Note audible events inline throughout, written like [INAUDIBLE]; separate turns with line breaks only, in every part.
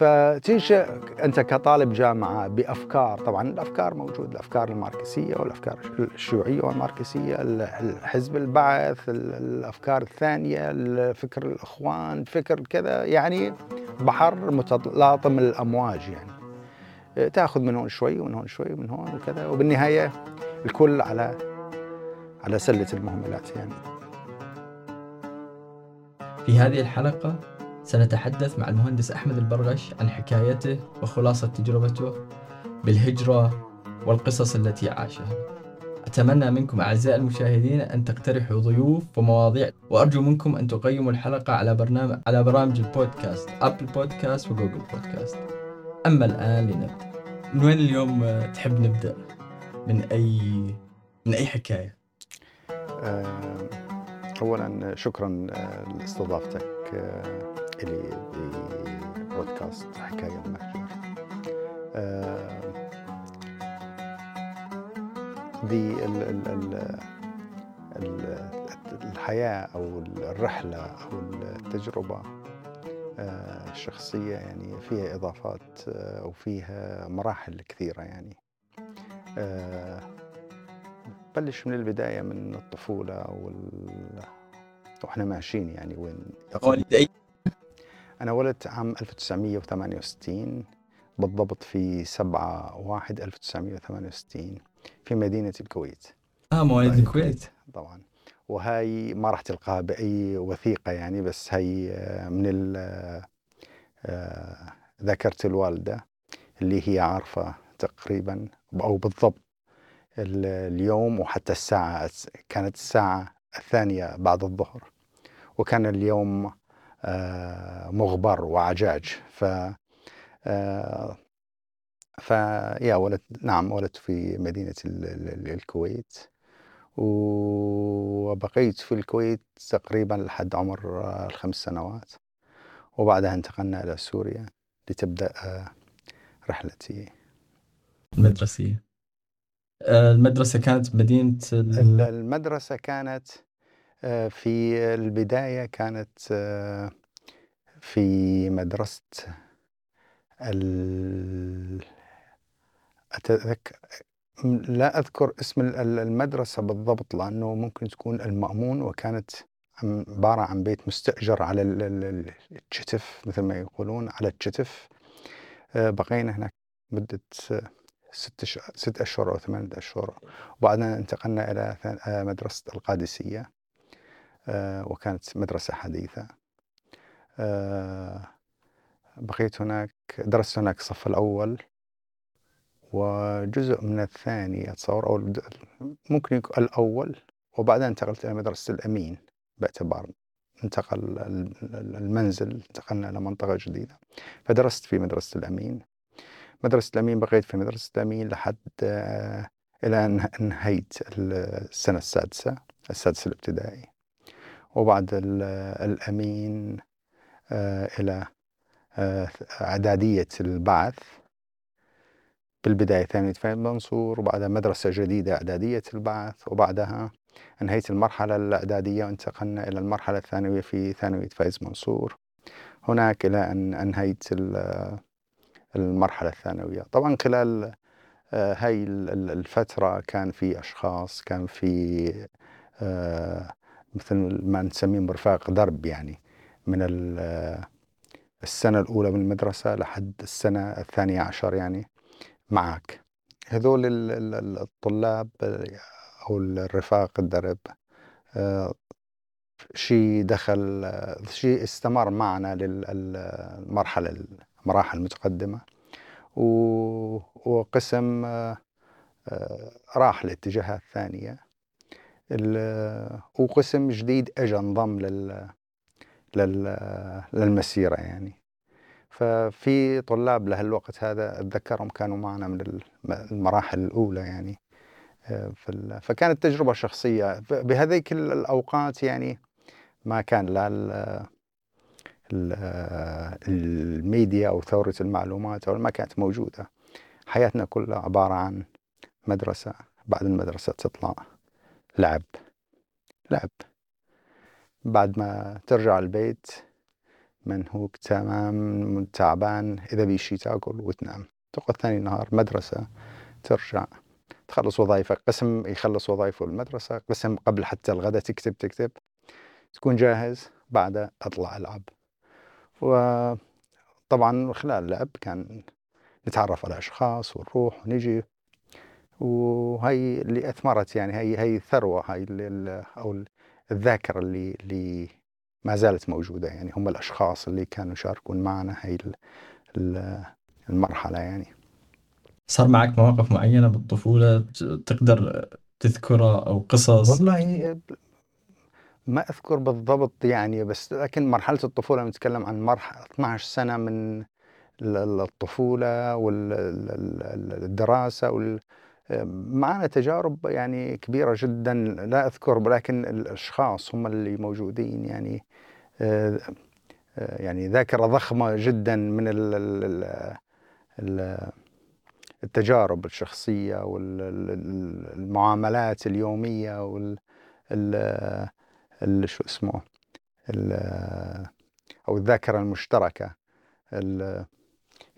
فتيجي أنت كطالب جامعة بأفكار. طبعا الأفكار موجودة الأفكار الماركسية والأفكار الشيوعية والماركسية الحزب البعث الأفكار الثانية فكر الإخوان فكر كذا. يعني بحر متلاطم الأمواج يعني. تأخذ من هون شوي ومن هون شوي ومن هون وكذا. وبالنهاية الكل على على سلة المهملات يعني.
في هذه الحلقة سنتحدث مع المهندس أحمد البرغش عن حكايته وخلاصة تجربته بالهجرة والقصص التي عاشها أتمنى منكم أعزائي المشاهدين أن تقترحوا ضيوف ومواضيع وأرجو منكم أن تقيموا الحلقة على برنامج على برامج البودكاست أبل بودكاست وجوجل بودكاست أما الآن لنبدأ من وين اليوم تحب نبدأ؟ من أي من أي حكاية؟
آه، أولا شكرا آه، لاستضافتك آه، إلي ببودكاست حكاية المهجر دي ال ال ال الحياة أو الرحلة أو التجربة آه، الشخصية يعني فيها إضافات آه، وفيها مراحل كثيرة يعني. آه، بلش من البداية من الطفولة وال... وإحنا ماشيين يعني وين أنا ولدت عام 1968 بالضبط في 7 1 1968 في مدينة الكويت.
آه مواليد الكويت.
طبعا. وهاي ما راح تلقاها بأي وثيقة يعني بس هي من آه، ذاكرة الوالدة اللي هي عارفة تقريبا أو بالضبط اليوم وحتى الساعة كانت الساعة الثانية بعد الظهر. وكان اليوم آه، مغبر وعجاج. ف آه، فيا ولدت نعم ولدت في مدينة الكويت. وبقيت في الكويت تقريبا لحد عمر الخمس سنوات. وبعدها انتقلنا إلى سوريا لتبدأ آه، رحلتي.
المدرسية. المدرسة كانت مدينة
المدرسة كانت آه، في البداية كانت في مدرسة. أتذكر لا أذكر اسم المدرسة بالضبط لأنه ممكن تكون المأمون وكانت عبارة عن بيت مستأجر على الشتف مثل ما يقولون على الشتف بقينا هناك مدة ست ست أشهر أو ثمانية أشهر وبعدين انتقلنا إلى مدرسة القادسية وكانت مدرسة حديثة. آه، بقيت هناك درست هناك الصف الأول وجزء من الثاني أتصور أو ممكن يكون الأول وبعدين انتقلت إلى مدرسة الأمين باعتبار انتقل المنزل انتقلنا إلى منطقة جديدة. فدرست في مدرسة الأمين. مدرسة الأمين بقيت في مدرسة الأمين لحد آه، إلى أن إنهيت السنة السادسة السادسة الابتدائي. وبعد الأمين آه، إلى آه، إعدادية البعث. بالبداية ثانوية فهد منصور وبعدها مدرسة جديدة إعدادية البعث وبعدها انهيت المرحلة الإعدادية وانتقلنا إلى المرحلة الثانوية في ثانوية فايز منصور. هناك إلى أن أنهيت المرحلة الثانوية. طبعا خلال آه، هاي الفترة كان في أشخاص كان في مثل ما نسميه مرفاق درب يعني من السنة الأولى من المدرسة لحد السنة الثانية عشر يعني معك هذول الطلاب أو الرفاق الدرب آه، شيء دخل شيء استمر معنا للمرحلة المراحل المتقدمة. وقسم آه، آه، راح لاتجاهات ثانية. وقسم جديد اجى انضم لل للمسيرة يعني. ففي طلاب لهالوقت هذا أتذكرهم كانوا معنا من المراحل الأولى يعني آه، فكانت تجربة شخصية. بهذيك الأوقات يعني ما كان لا الميديا أو ثورة المعلومات أو ما كانت موجودة. حياتنا كلها عبارة عن مدرسة بعد المدرسة تطلع. لعب. لعب. بعد ما ترجع البيت منهوك تمام تعبان إذا بيشي تأكل وتنام. تقعد ثاني نهار مدرسة ترجع تخلص وظائفك. قسم يخلص وظائفه المدرسة قسم قبل حتى الغداء تكتب تكتب. تكون جاهز بعد أطلع ألعب. وطبعا خلال اللعب كان نتعرف على أشخاص ونروح ونجي. وهي اللي أثمرت يعني هي هي الثروة هاي اللي أو الذاكرة اللي اللي ما زالت موجودة يعني. هم الأشخاص اللي كانوا يشاركون معنا هاي المرحلة يعني.
صار معك مواقف معينة بالطفولة تقدر تذكرها أو قصص؟
والله ما أذكر بالضبط يعني بس لكن مرحلة الطفولة نتكلم عن مرحلة 12 سنة من الطفولة والدراسة وال معنا تجارب يعني كبيرة جدا لا أذكر لكن الأشخاص هم اللي موجودين يعني يعني ذاكرة ضخمة جدا من التجارب الشخصية والمعاملات اليومية وال شو اسمه أو الذاكرة المشتركة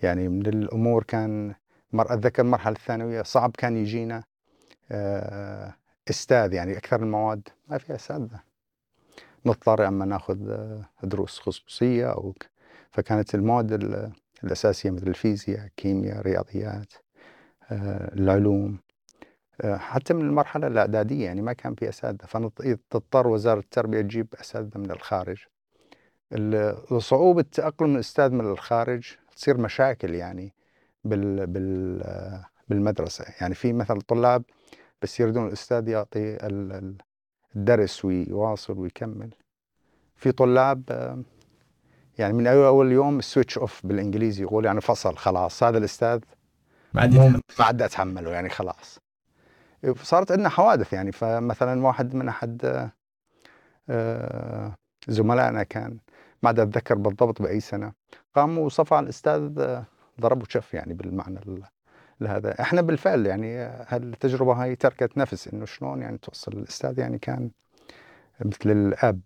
يعني من الأمور كان مر أتذكر المرحلة الثانوية صعب كان يجينا آه، أستاذ يعني أكثر المواد ما فيها أساتذة. نضطر أما ناخذ آه، دروس خصوصية أو فكانت المواد الأساسية مثل الفيزياء كيمياء رياضيات آه، العلوم حتى من المرحلة الإعدادية يعني ما كان في أساتذة فتضطر وزارة التربية تجيب أساتذة من الخارج. صعوبة تأقلم الأستاذ من الخارج تصير مشاكل يعني. بال بال بالمدرسة. يعني في مثل طلاب بس يردون الأستاذ يعطي الدرس ويواصل ويكمل. في طلاب يعني من أول يوم سويتش أوف بالإنجليزي يقول يعني فصل خلاص هذا الأستاذ
ما عاد ما
عاد أتحمله يعني خلاص. صارت عندنا حوادث يعني فمثلا واحد من أحد آه، زملائنا كان ما عاد أتذكر بالضبط بأي سنة قام وصفع الأستاذ ضرب وشف يعني بالمعنى لهذا. إحنا بالفعل يعني هالتجربة هاي تركت نفس إنه شلون يعني توصل الأستاذ يعني كان مثل الأب.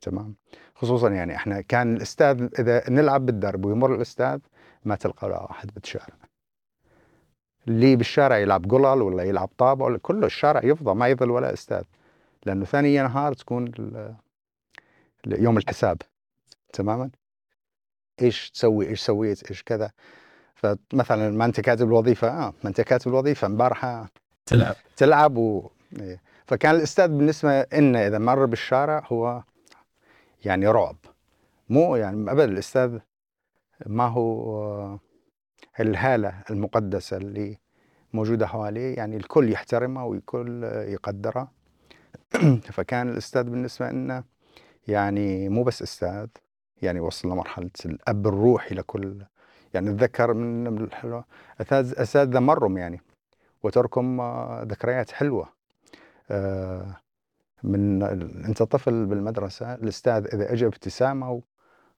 تمام. خصوصا يعني إحنا كان الأستاذ إذا نلعب بالدرب ويمر الأستاذ ما تلقى له أحد بالشارع. اللي بالشارع يلعب قلل ولا يلعب طابة ولا كله الشارع يفضى ما يظل ولا أستاذ. لأنه ثاني نهار تكون يوم الحساب. تماما. إيش تسوي إيش سويت إيش كذا. فمثلا ما أنت كاتب الوظيفة آه ما أنت كاتب الوظيفة امبارحه
تلعب.
تلعب و... إيه. فكان الأستاذ بالنسبة لنا إذا مر بالشارع هو يعني رعب. مو يعني ابدا الأستاذ ما هو الهالة المقدسة اللي موجودة حواليه يعني الكل يحترمها والكل يقدرها [CLEARS THROAT] فكان الأستاذ بالنسبة لنا يعني مو بس أستاذ يعني وصل لمرحلة الأب الروحي لكل يعني أتذكر من اساتذه مرهم يعني وتركم آه، ذكريات حلوة. آه، من أنت طفل بالمدرسة الأستاذ إذا اجى بابتسامه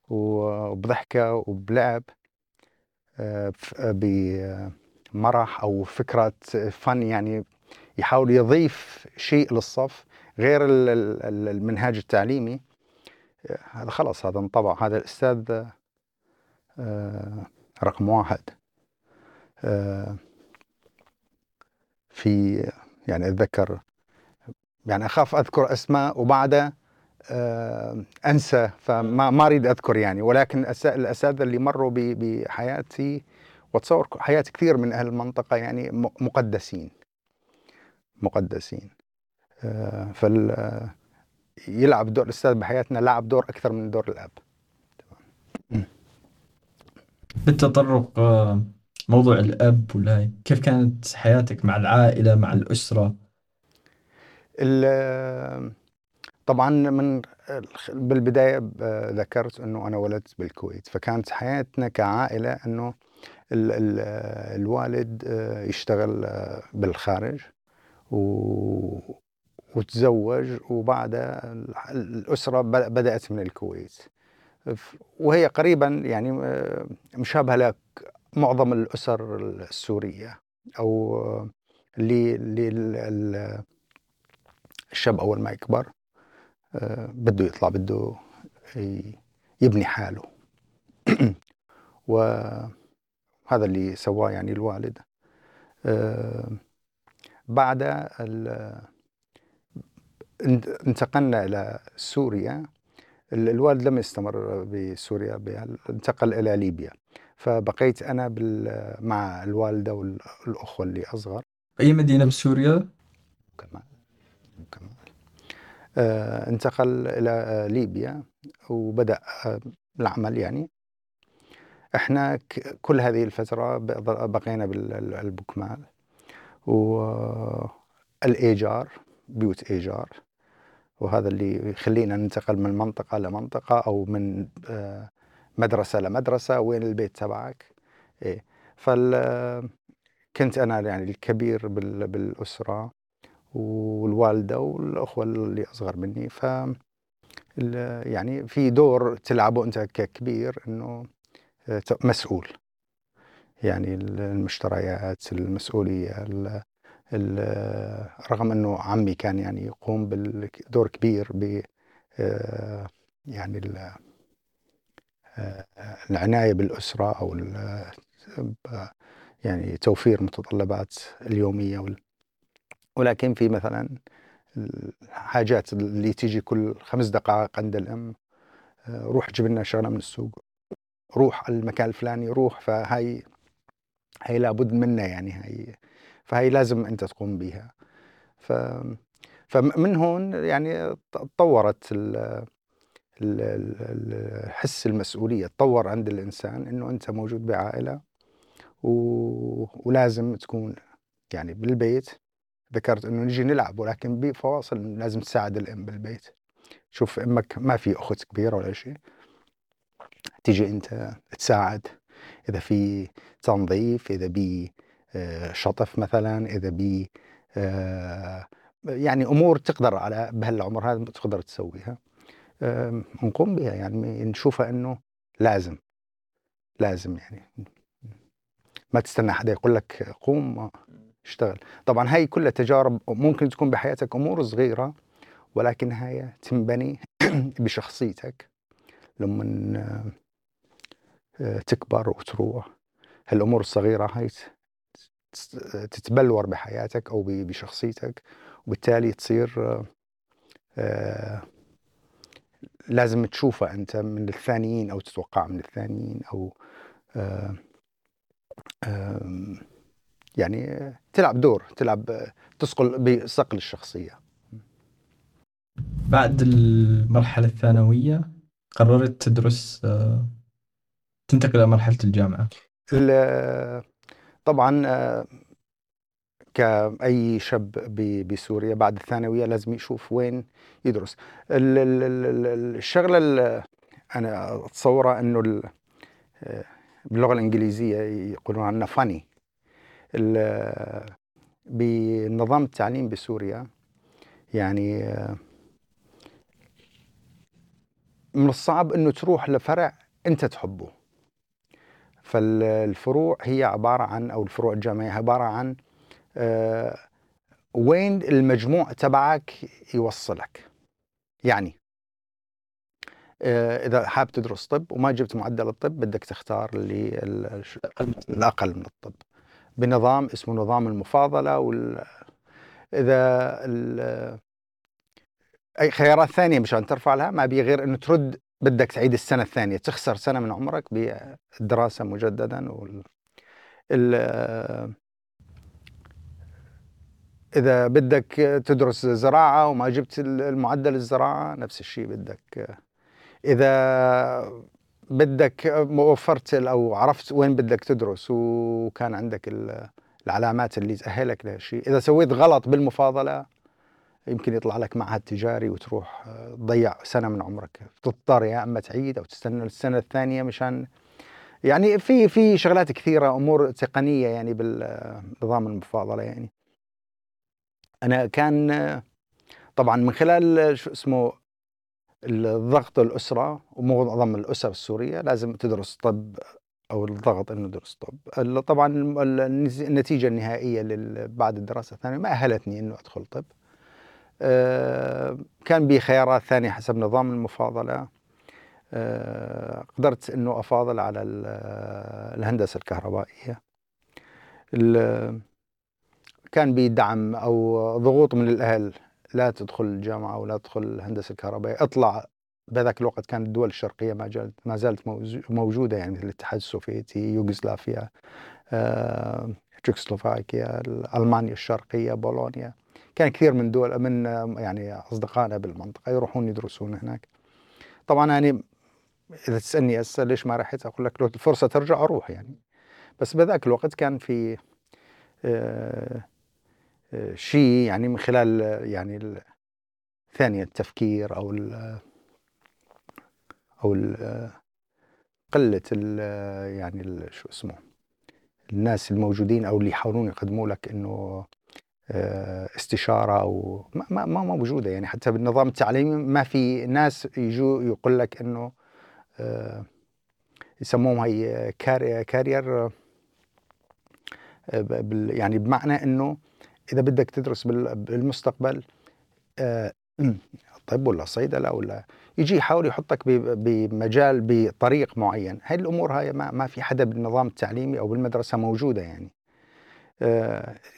وبضحكة وبلعب آه، بمرح أو فكرة فن يعني يحاول يضيف شيء للصف غير المنهاج التعليمي هذا خلاص هذا انطبع. هذا الأستاذ رقم واحد. في يعني أتذكر يعني أخاف أذكر أسماء وبعدها أنسى فما ما أريد أذكر يعني. ولكن الأساتذة اللي مروا بحياتي واتصور حياة كثير من أهل المنطقة يعني مقدسين. مقدسين. فال يلعب دور الأستاذ بحياتنا لعب دور أكثر من دور الأب.
بالتطرق آه، موضوع الأب والهاي كيف كانت حياتك مع العائلة مع الأسرة؟
طبعا من بالبداية ذكرت إنه أنا ولدت بالكويت فكانت حياتنا كعائلة إنه ال ال الوالد آه، يشتغل آه، بالخارج و وتزوج وبعدها الأسرة بدأت من الكويت. وهي قريبا يعني آه، مشابهة لك معظم الأسر السورية أو اللي الشاب أول ما يكبر آه، بده يطلع بده يبني حاله. [CLEARS THROAT] وهذا اللي سواه يعني الوالد. آه، بعد انتقلنا إلى سوريا. الوالد لم يستمر بسوريا انتقل إلى ليبيا. فبقيت أنا مع الوالدة والأخوة اللي أصغر.
أي مدينة بسوريا؟
كمال كمال آه انتقل إلى ليبيا وبدأ آه العمل يعني. إحنا كل هذه الفترة بقينا بالبكمال والإيجار بيوت إيجار. وهذا اللي يخلينا ننتقل من منطقة لمنطقة أو من آه، مدرسة لمدرسة وين البيت تبعك؟ إيه. فال كنت أنا يعني الكبير بالأسرة والوالدة والأخوة اللي أصغر مني. ف يعني في دور تلعبه أنت ككبير أنه آه، مسؤول. يعني المشتريات المسؤولية رغم إنه عمي كان يعني يقوم بدور كبير ب آه، يعني آه، العناية بالأسرة أو يعني توفير متطلبات اليومية ولكن في مثلا الحاجات اللي تيجي كل خمس دقائق عند الأم آه، روح جيب لنا شغلة من السوق روح المكان الفلاني روح فهاي هي لابد منها يعني هاي فهي لازم أنت تقوم بها ف فمن هون يعني تطورت حس المسؤولية تطور عند الإنسان إنه أنت موجود بعائلة و... ولازم تكون يعني بالبيت. ذكرت إنه نجي نلعب ولكن بفواصل لازم تساعد الأم بالبيت. شوف أمك ما في أخت كبيرة ولا شيء. تيجي أنت تساعد. إذا في تنظيف إذا بي شطف مثلا إذا بي آه، يعني أمور تقدر على بهالعمر هذا تقدر تسويها. نقوم بها يعني نشوفها إنه لازم لازم يعني. ما تستنى حدا يقول لك قوم اشتغل. طبعا هاي كلها تجارب ممكن تكون بحياتك أمور صغيرة ولكن هاي تنبني [CLEARS THROAT] بشخصيتك. لما آه، تكبر وتروح هالأمور الصغيرة هاي تتبلور بحياتك أو بشخصيتك وبالتالي تصير آه، لازم تشوفها أنت من الثانيين أو تتوقع من الثانيين أو آه، يعني تلعب دور تلعب تسقل بصقل الشخصية.
بعد المرحلة الثانوية قررت تدرس آه، تنتقل إلى مرحلة الجامعة.
طبعا آه، كأي شاب بسوريا بعد الثانوية لازم يشوف وين يدرس. الشغلة اللي أنا أتصورها أنه آه، باللغة الإنجليزية يقولون عنها فاني بنظام التعليم بسوريا يعني آه، من الصعب أنه تروح لفرع أنت تحبه. فالفروع هي عبارة عن أو الفروع الجامعية عبارة عن آه، وين المجموع تبعك يوصلك. يعني آه، إذا حاب تدرس طب وما جبت معدل الطب بدك تختار اللي الأقل من الطب. بنظام اسمه نظام المفاضلة وال إذا أي خيارات ثانية مشان ترفع لها ما بي غير إنه ترد بدك تعيد السنة الثانية تخسر سنة من عمرك بالدراسة مجددا وال... ال... إذا بدك تدرس زراعة وما جبت المعدل الزراعة نفس الشيء بدك. إذا بدك وفرت أو عرفت وين بدك تدرس وكان عندك العلامات اللي تأهلك لهالشيء إذا سويت غلط بالمفاضلة يمكن يطلع لك معهد تجاري وتروح آه، تضيع سنة من عمرك تضطر يا أما تعيد أو تستنى السنة الثانية مشان يعني في في شغلات كثيرة أمور تقنية يعني بالنظام المفاضلة يعني. أنا كان طبعا من خلال شو اسمه الضغط الأسرة ومعظم الأسر السورية لازم تدرس طب أو الضغط إنه تدرس طب. طبعا النتيجة النهائية بعد الدراسة الثانية ما أهلتني إنه أدخل طب. آه، كان بي خيارات ثانية حسب نظام المفاضلة. آه، قدرت إنه أفاضل على الهندسة الكهربائية. كان بي دعم أو ضغوط من الأهل. لا تدخل الجامعة ولا تدخل الهندسة الكهربائية. اطلع. بذاك الوقت كانت الدول الشرقية ما ما زالت موجودة يعني مثل الاتحاد السوفيتي يوغوسلافيا آه، تشيكوسلوفاكيا المانيا الشرقية بولونيا. كان كثير من دول من يعني أصدقائنا بالمنطقة يروحون يدرسون هناك. طبعا يعني إذا تسألني هسه ليش ما رحت أقول لك لو الفرصة ترجع أروح يعني. بس بذاك الوقت كان في آه، آه، شيء يعني من خلال يعني ثانية التفكير أو ال أو ال قلة ال يعني ال شو اسمه الناس الموجودين أو اللي يحاولون يقدموا لك إنه استشارة أو ما ما موجودة يعني. حتى بالنظام التعليمي ما في ناس يجوا يقول لك إنه آه، يسموهم هي كارير يعني بمعنى إنه إذا بدك تدرس بالمستقبل [CLEARS THROAT] طب ولا صيدله ولا يجي يحاول يحطك بمجال بطريق معين. هاي الأمور هاي ما, ما في حدا بالنظام التعليمي أو بالمدرسة موجودة يعني. آه،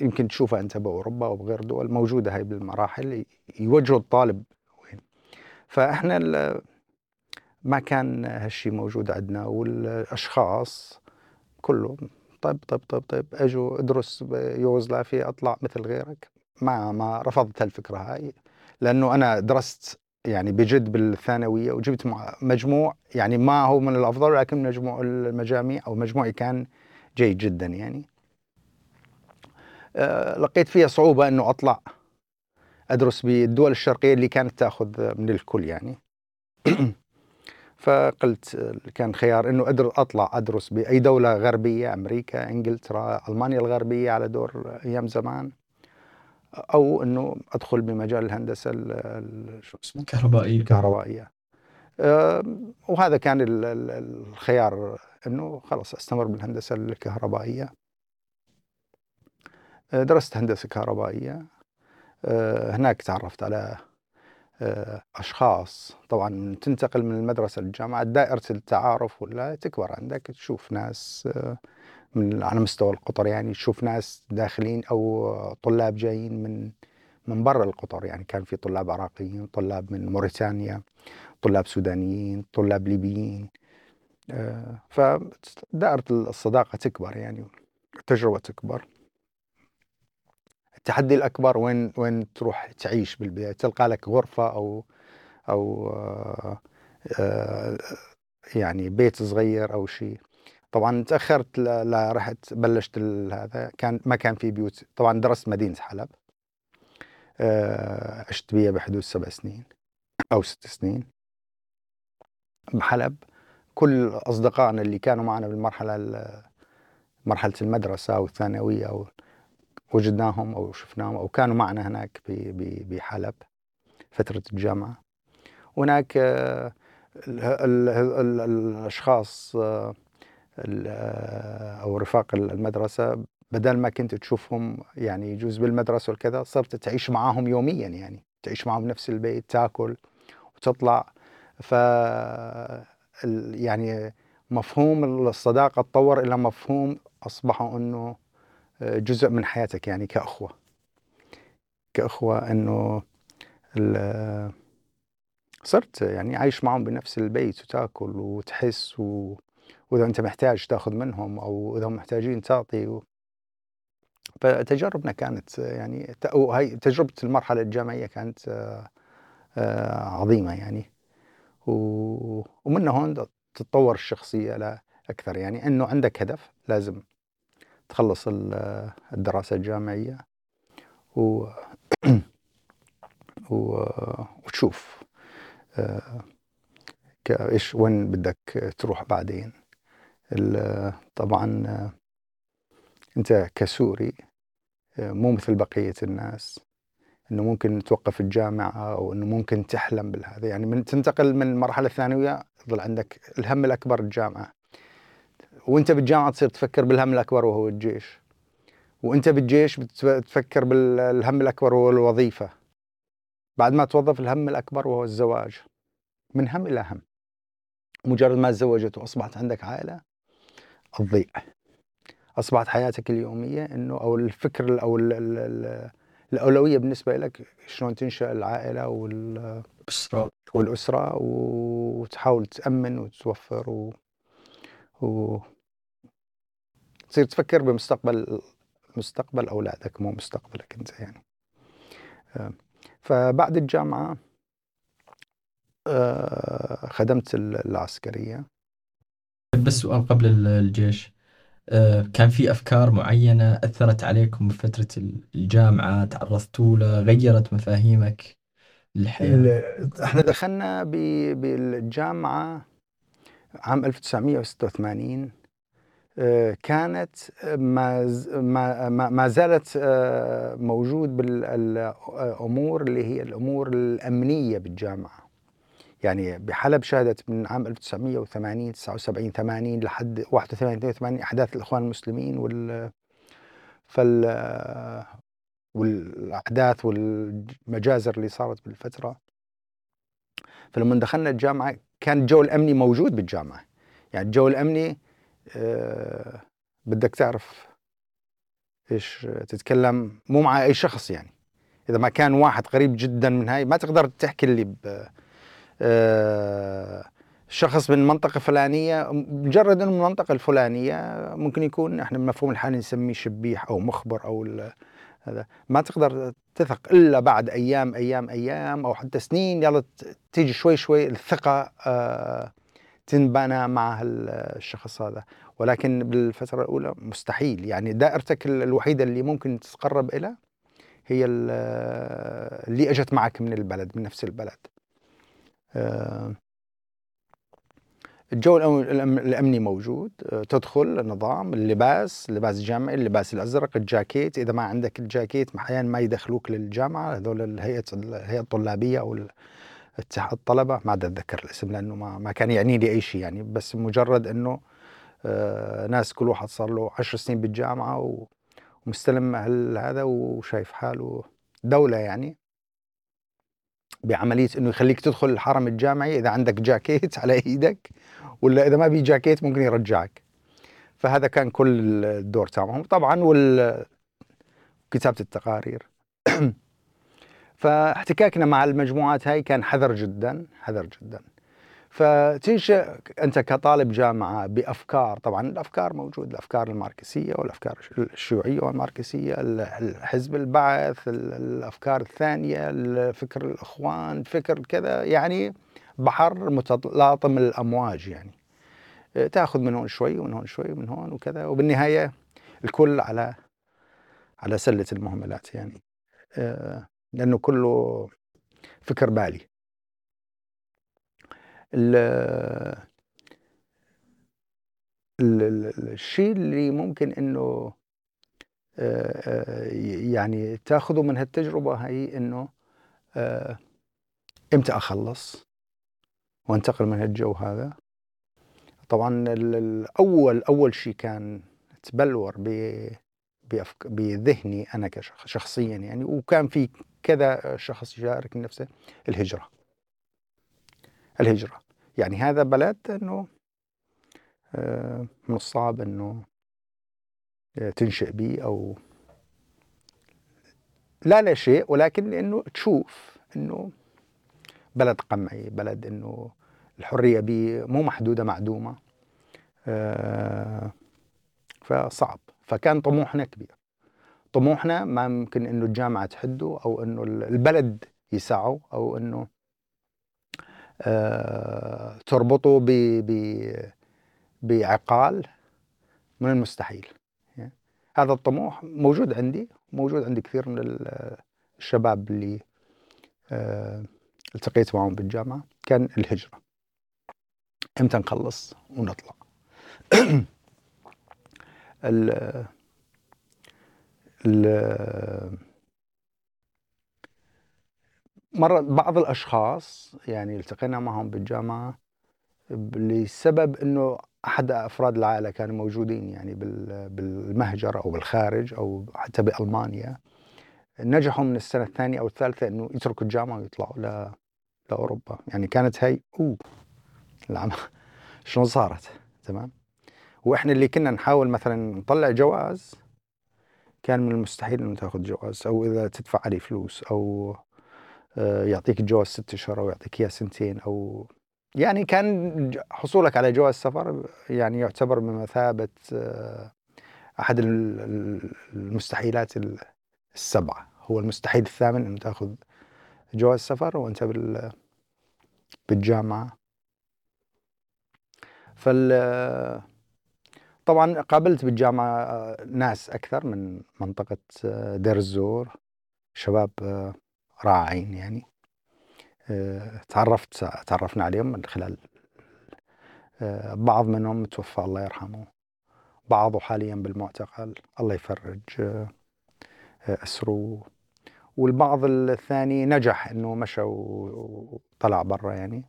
يمكن تشوفها أنت بأوروبا أو بغير دول موجودة هاي بالمراحل يوجهوا الطالب وين. فإحنا ما كان هالشيء موجود عندنا والأشخاص كلهم طيب طيب طيب طيب أجوا ادرس بيوغوسلافيا أطلع مثل غيرك. ما ما رفضت هالفكرة هاي لأنه أنا درست يعني بجد بالثانوية وجبت مجموع يعني ما هو من الأفضل ولكن مجموع المجاميع أو مجموعي كان جيد جدا يعني. لقيت فيها صعوبة أنه أطلع أدرس بالدول الشرقية اللي كانت تأخذ من الكل يعني. [CLEARS THROAT] فقلت كان خيار أنه أقدر أطلع أدرس بأي دولة غربية أمريكا إنجلترا ألمانيا الغربية على دور أيام زمان أو أنه أدخل بمجال الهندسة شو اسمه؟
الكهربائيه
الكهربائيه وهذا كان الخيار أنه خلاص أستمر بالهندسة الكهربائية. درست هندسة كهربائية. أه، هناك تعرفت على أه، أشخاص. طبعا تنتقل من المدرسة للجامعة دائرة التعارف ولا تكبر عندك تشوف ناس من على مستوى القطر يعني تشوف ناس داخلين أو طلاب جايين من من برا القطر يعني. كان في طلاب عراقيين طلاب من موريتانيا طلاب سودانيين طلاب ليبيين. آه، فدائرة الصداقة تكبر يعني التجربة تكبر. التحدي الأكبر وين وين تروح تعيش بالبداية؟ تلقى لك غرفة أو أو آه، آه، يعني بيت صغير أو شيء طبعا تأخرت لا رحت بلشت هذا كان ما كان في بيوت. طبعا درست مدينة حلب. آه، عشت بيها بحدود سبع سنين أو ست سنين بحلب. كل أصدقائنا اللي كانوا معنا بالمرحلة مرحلة المدرسة أو الثانوية أو وجدناهم أو شفناهم أو كانوا معنا هناك بحلب فترة الجامعة. هناك آه، الأشخاص آه، أو رفاق المدرسة بدل ما كنت تشوفهم يعني يجوز بالمدرسة والكذا صرت تعيش معاهم يوميا يعني تعيش معاهم بنفس البيت تاكل وتطلع. ف يعني مفهوم الصداقة تطور إلى مفهوم أصبحوا إنه جزء من حياتك يعني كأخوة. كأخوة أنه صرت يعني عايش معهم بنفس البيت وتأكل وتحس و... وإذا أنت محتاج تأخذ منهم أو إذا هم محتاجين تعطي و... فتجاربنا كانت يعني وهي تجربة المرحلة الجامعية كانت آه، عظيمة يعني. ومن هون تتطور الشخصية لا أكثر يعني. أنه عندك هدف لازم تخلص الدراسة الجامعية و وتشوف آه، إيش وين بدك تروح بعدين. طبعا أنت كسوري مو مثل بقية الناس إنه ممكن توقف الجامعة أو إنه ممكن تحلم بالهذا. يعني من تنتقل من المرحله الثانويه يظل عندك الهم الأكبر الجامعة. وانت بالجامعة تصير تفكر بالهم الأكبر وهو الجيش. وانت بالجيش بتفكر بالهم الأكبر وهو الوظيفة. بعد ما توظف الهم الأكبر وهو الزواج. من هم إلى هم. مجرد ما تزوجت وأصبحت عندك عائلة تضيع أصبحت حياتك اليومية إنه أو الفكر أو ال ال ال الأولوية بالنسبة لك شلون تنشأ العائلة وال
أسرة.
والأسرة وتحاول تأمن وتوفر و, و... تصير تفكر بمستقبل مستقبل أولادك مو مستقبلك أنت يعني. آه، فبعد الجامعة آه، خدمت العسكرية.
بس سؤال قبل الجيش. آه، كان في أفكار معينة أثرت عليكم بفترة الجامعة؟ تعرضتوا لها غيرت مفاهيمك؟ للحياة
إحنا دخلنا ب- بالجامعة عام 1986 آه، كانت ما زالت آه، موجود بالأمور اللي هي الأمور الأمنية بالجامعة. يعني بحلب شهدت من عام 1980 79 80 لحد 81 82 أحداث الإخوان المسلمين وال فال والأحداث والمجازر اللي صارت بالفترة. فلما دخلنا الجامعة كان الجو الأمني موجود بالجامعة. يعني الجو الأمني آه، بدك تعرف إيش تتكلم مو مع أي شخص يعني. إذا ما كان واحد قريب جدا من هاي ما تقدر تحكي اللي ب آه، شخص من منطقة فلانية مجرد إنه من المنطقة الفلانية ممكن يكون إحنا بمفهوم الحالي نسميه شبيح أو مخبر أو هذا. ما تقدر تثق إلا بعد أيام أيام أيام أو حتى سنين. يلا تيجي شوي شوي الثقة آه، تنبنى مع ال- الشخص هذا. ولكن بالفترة الأولى مستحيل. يعني دائرتك ال- الوحيدة اللي ممكن تتقرب إلى هي ال- اللي أجت معك من البلد من نفس البلد. آه، الجو الأم- الأم- الأمني موجود. آه، تدخل النظام اللباس اللباس الجامعي اللباس الأزرق الجاكيت. إذا ما عندك الجاكيت أحيانا ما يدخلوك للجامعة. هذول الهيئة الهيئة الطلابية أو اتحاد الطلبة ما أتذكر الاسم لأنه ما, ما كان يعني لي أي شيء يعني بس مجرد أنه آه، ناس كل واحد صار له عشر سنين بالجامعة و- ومستلم هذا وشايف حاله دولة يعني. بعملية إنه يخليك تدخل الحرم الجامعي إذا عندك جاكيت [LAUGHS] على إيدك ولا إذا ما بي جاكيت ممكن يرجعك. فهذا كان كل الدور تبعهم طبعا وال كتابة التقارير. [CLEARS THROAT] فاحتكاكنا مع المجموعات هاي كان حذر جدا حذر جدا. فتنشأ أنت كطالب جامعة بأفكار طبعا الأفكار موجود الأفكار الماركسية والأفكار الشيوعية والماركسية حزب البعث ال- الأفكار الثانية فكر الإخوان فكر كذا يعني بحر متلاطم الأمواج يعني. تأخذ من هون شوي ومن هون شوي ومن هون وكذا وبالنهاية الكل على على سلة المهملات يعني. آه، لأنه كله فكر بالي ال ال- ال- الشيء اللي ممكن إنه يعني تأخذه من هالتجربة هي إنه إمتى أخلص؟ وأنتقل من هالجو هذا؟ طبعا ال- الأول أول شيء كان تبلور بذهني أنا كشخص شخصيا يعني وكان في كذا شخص يشارك نفسه الهجرة. الهجرة. يعني هذا بلد إنه آه، من الصعب إنه آه، تنشئ به أو لا لا شيء ولكن لأنه تشوف إنه بلد قمعي بلد إنه الحرية به مو محدودة معدومة آه، فصعب. فكان طموحنا كبير. طموحنا ما ممكن إنه الجامعة تحده أو إنه البلد يسعه أو إنه آه، تربطه ب بعقال من المستحيل. يعني هذا الطموح موجود عندي موجود عند كثير من ال- الشباب اللي آه، التقيت معهم بالجامعة كان الهجرة. إمتى نخلص ونطلع؟ [CLEARS THROAT] مرة بعض الأشخاص يعني التقينا معهم بالجامعة لسبب إنه أحد أفراد العائلة كانوا موجودين يعني بال- بالمهجر أو بالخارج أو حتى بألمانيا. نجحوا من السنة الثانية أو الثالثة إنه يتركوا الجامعة ويطلعوا ل- لأوروبا. يعني كانت هي أوه العم [LAUGHS] شلون صارت؟ تمام؟ وإحنا اللي كنا نحاول مثلا نطلع جواز كان من المستحيل إنه تاخذ جواز أو إذا تدفع عليه فلوس أو آه، يعطيك جواز ست أشهر أو يعطيك إياه سنتين أو يعني كان حصولك على جواز سفر يعني يعتبر بمثابه آه، أحد المستحيلات السبعة. هو المستحيل الثامن إنه تاخذ جواز سفر وأنت بال بالجامعة. فال طبعا قابلت بالجامعة آه، ناس أكثر من منطقة آه، دير الزور شباب آه، رائعين يعني. تعرفت تعرفنا عليهم من خلال بعض منهم توفى الله يرحمه. بعضه حاليا بالمعتقل. الله يفرج أسره. والبعض الثاني نجح إنه مشى وطلع برا يعني.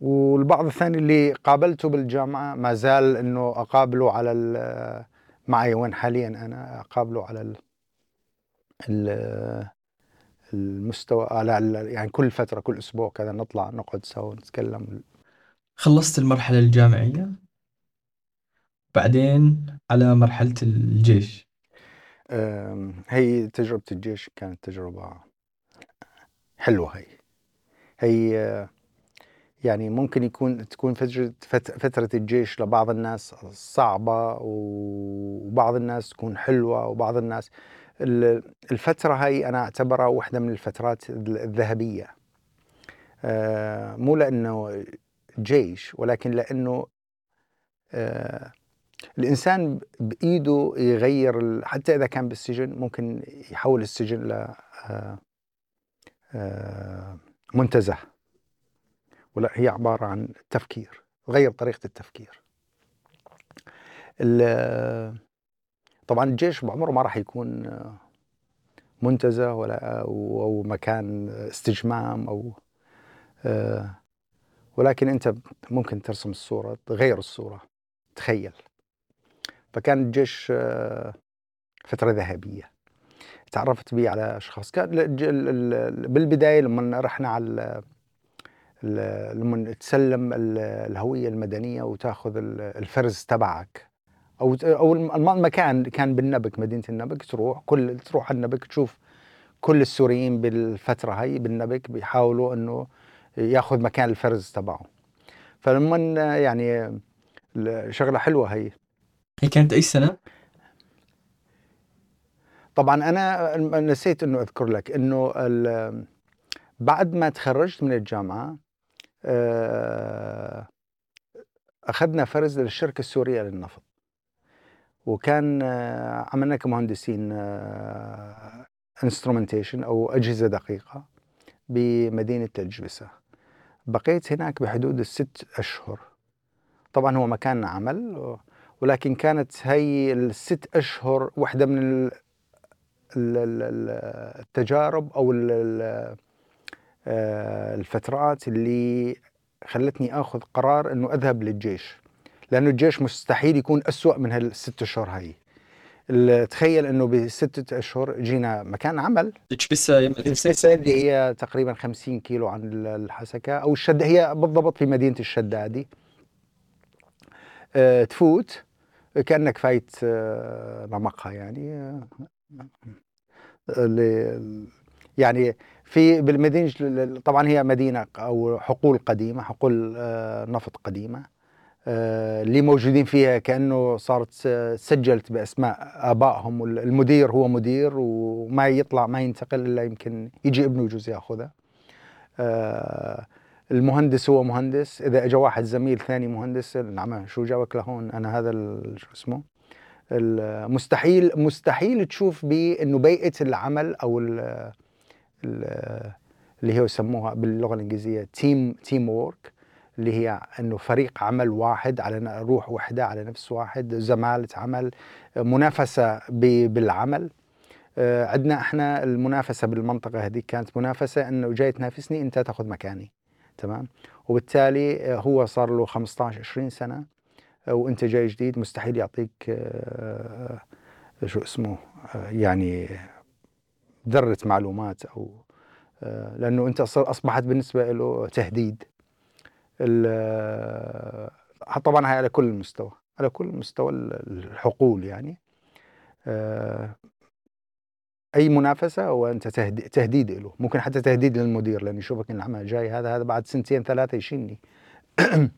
والبعض الثاني اللي قابلته بالجامعة ما زال إنه أقابله على معي وين حاليا أنا أقابله على ال المستوى على يعني كل فترة كل أسبوع كذا نطلع نقعد سوا نتكلم.
خلصت المرحلة الجامعية؟ بعدين على مرحلة الجيش.
هي تجربة الجيش كانت تجربة حلوة هي. هي يعني ممكن يكون تكون فترة الجيش لبعض الناس صعبة وبعض الناس تكون حلوة وبعض الناس الفترة هاي أنا أعتبرها واحدة من الفترات الذهبية. آه، مو لأنه جيش ولكن لأنه آه، الإنسان بإيده يغير حتى إذا كان بالسجن ممكن يحول السجن ل آه، منتزه. ولا هي عبارة عن تفكير غير طريقة التفكير. طبعا الجيش بعمره ما راح يكون منتزه ولا أو مكان استجمام أو ولكن أنت ممكن ترسم الصورة تغير الصورة تخيل. فكان الجيش فترة ذهبية. تعرفت بي على أشخاص. كان بالبداية لما رحنا على لما تسلم الهوية المدنية وتاخذ الفرز تبعك. أو أو المكان كان بالنبك مدينة النبك تروح كل تروح النبك تشوف كل السوريين بالفترة هاي بالنبك بيحاولوا إنه ياخذ مكان الفرز تبعه فلما يعني شغلة حلوة هي.
هي كانت أي سنة؟
طبعا أنا نسيت إنه أذكر لك إنه بعد ما تخرجت من الجامعة أخذنا فرز للشركة السورية للنفط. وكان آه، عملنا كمهندسين انسترومنتيشن آه، أو أجهزة دقيقة بمدينة الجبسه بقيت هناك بحدود الست أشهر. طبعا هو مكان عمل ولكن كانت هي الست أشهر واحدة من التجارب أو آه، الفترات اللي خلتني آخذ قرار إنه أذهب للجيش. لأنه الجيش مستحيل يكون أسوأ من هالست أشهر هاي. تخيل إنه بستة أشهر جينا مكان عمل.
بس
السيسة اللي هي تقريبا 50 كيلو عن الحسكة أو الشد هي بالضبط في مدينة الشدادي أه تفوت كأنك فايت أه يعني. أه يعني في بالمدينة طبعا هي مدينة أو حقول قديمة حقول آه، نفط قديمة آه، اللي موجودين فيها كأنه صارت سجلت بأسماء آبائهم المدير هو مدير وما يطلع ما ينتقل إلا يمكن يجي ابنه يجوز يأخذه. آه، المهندس هو مهندس إذا اجى واحد زميل ثاني مهندس نعم شو جابك لهون؟ أنا هذا شو اسمه؟ مستحيل مستحيل تشوف بانه بيئة العمل أو اللي هي يسموها باللغة الإنجليزية team teamwork اللي هي إنه فريق عمل واحد على روح واحدة على نفس واحد زمالة عمل منافسة بالعمل. آه، عندنا إحنا المنافسة بالمنطقة هذه كانت منافسة إنه جاي تنافسني أنت تاخذ مكاني. تمام؟ وبالتالي آه، هو صار له 15 20 سنة آه، وأنت جاي جديد مستحيل يعطيك شو اسمه يعني ذرة معلومات أو آه، لأنه أنت أصبحت بالنسبة له تهديد. ال- طبعا هاي على كل المستوى على كل مستوى ال- الحقول يعني. آه، أي منافسة وانت تهدي- تهديد له. ممكن حتى تهديد للمدير لأن يشوفك ان العمل جاي هذا هذا بعد سنتين ثلاثة يشيلني. [COUGHS]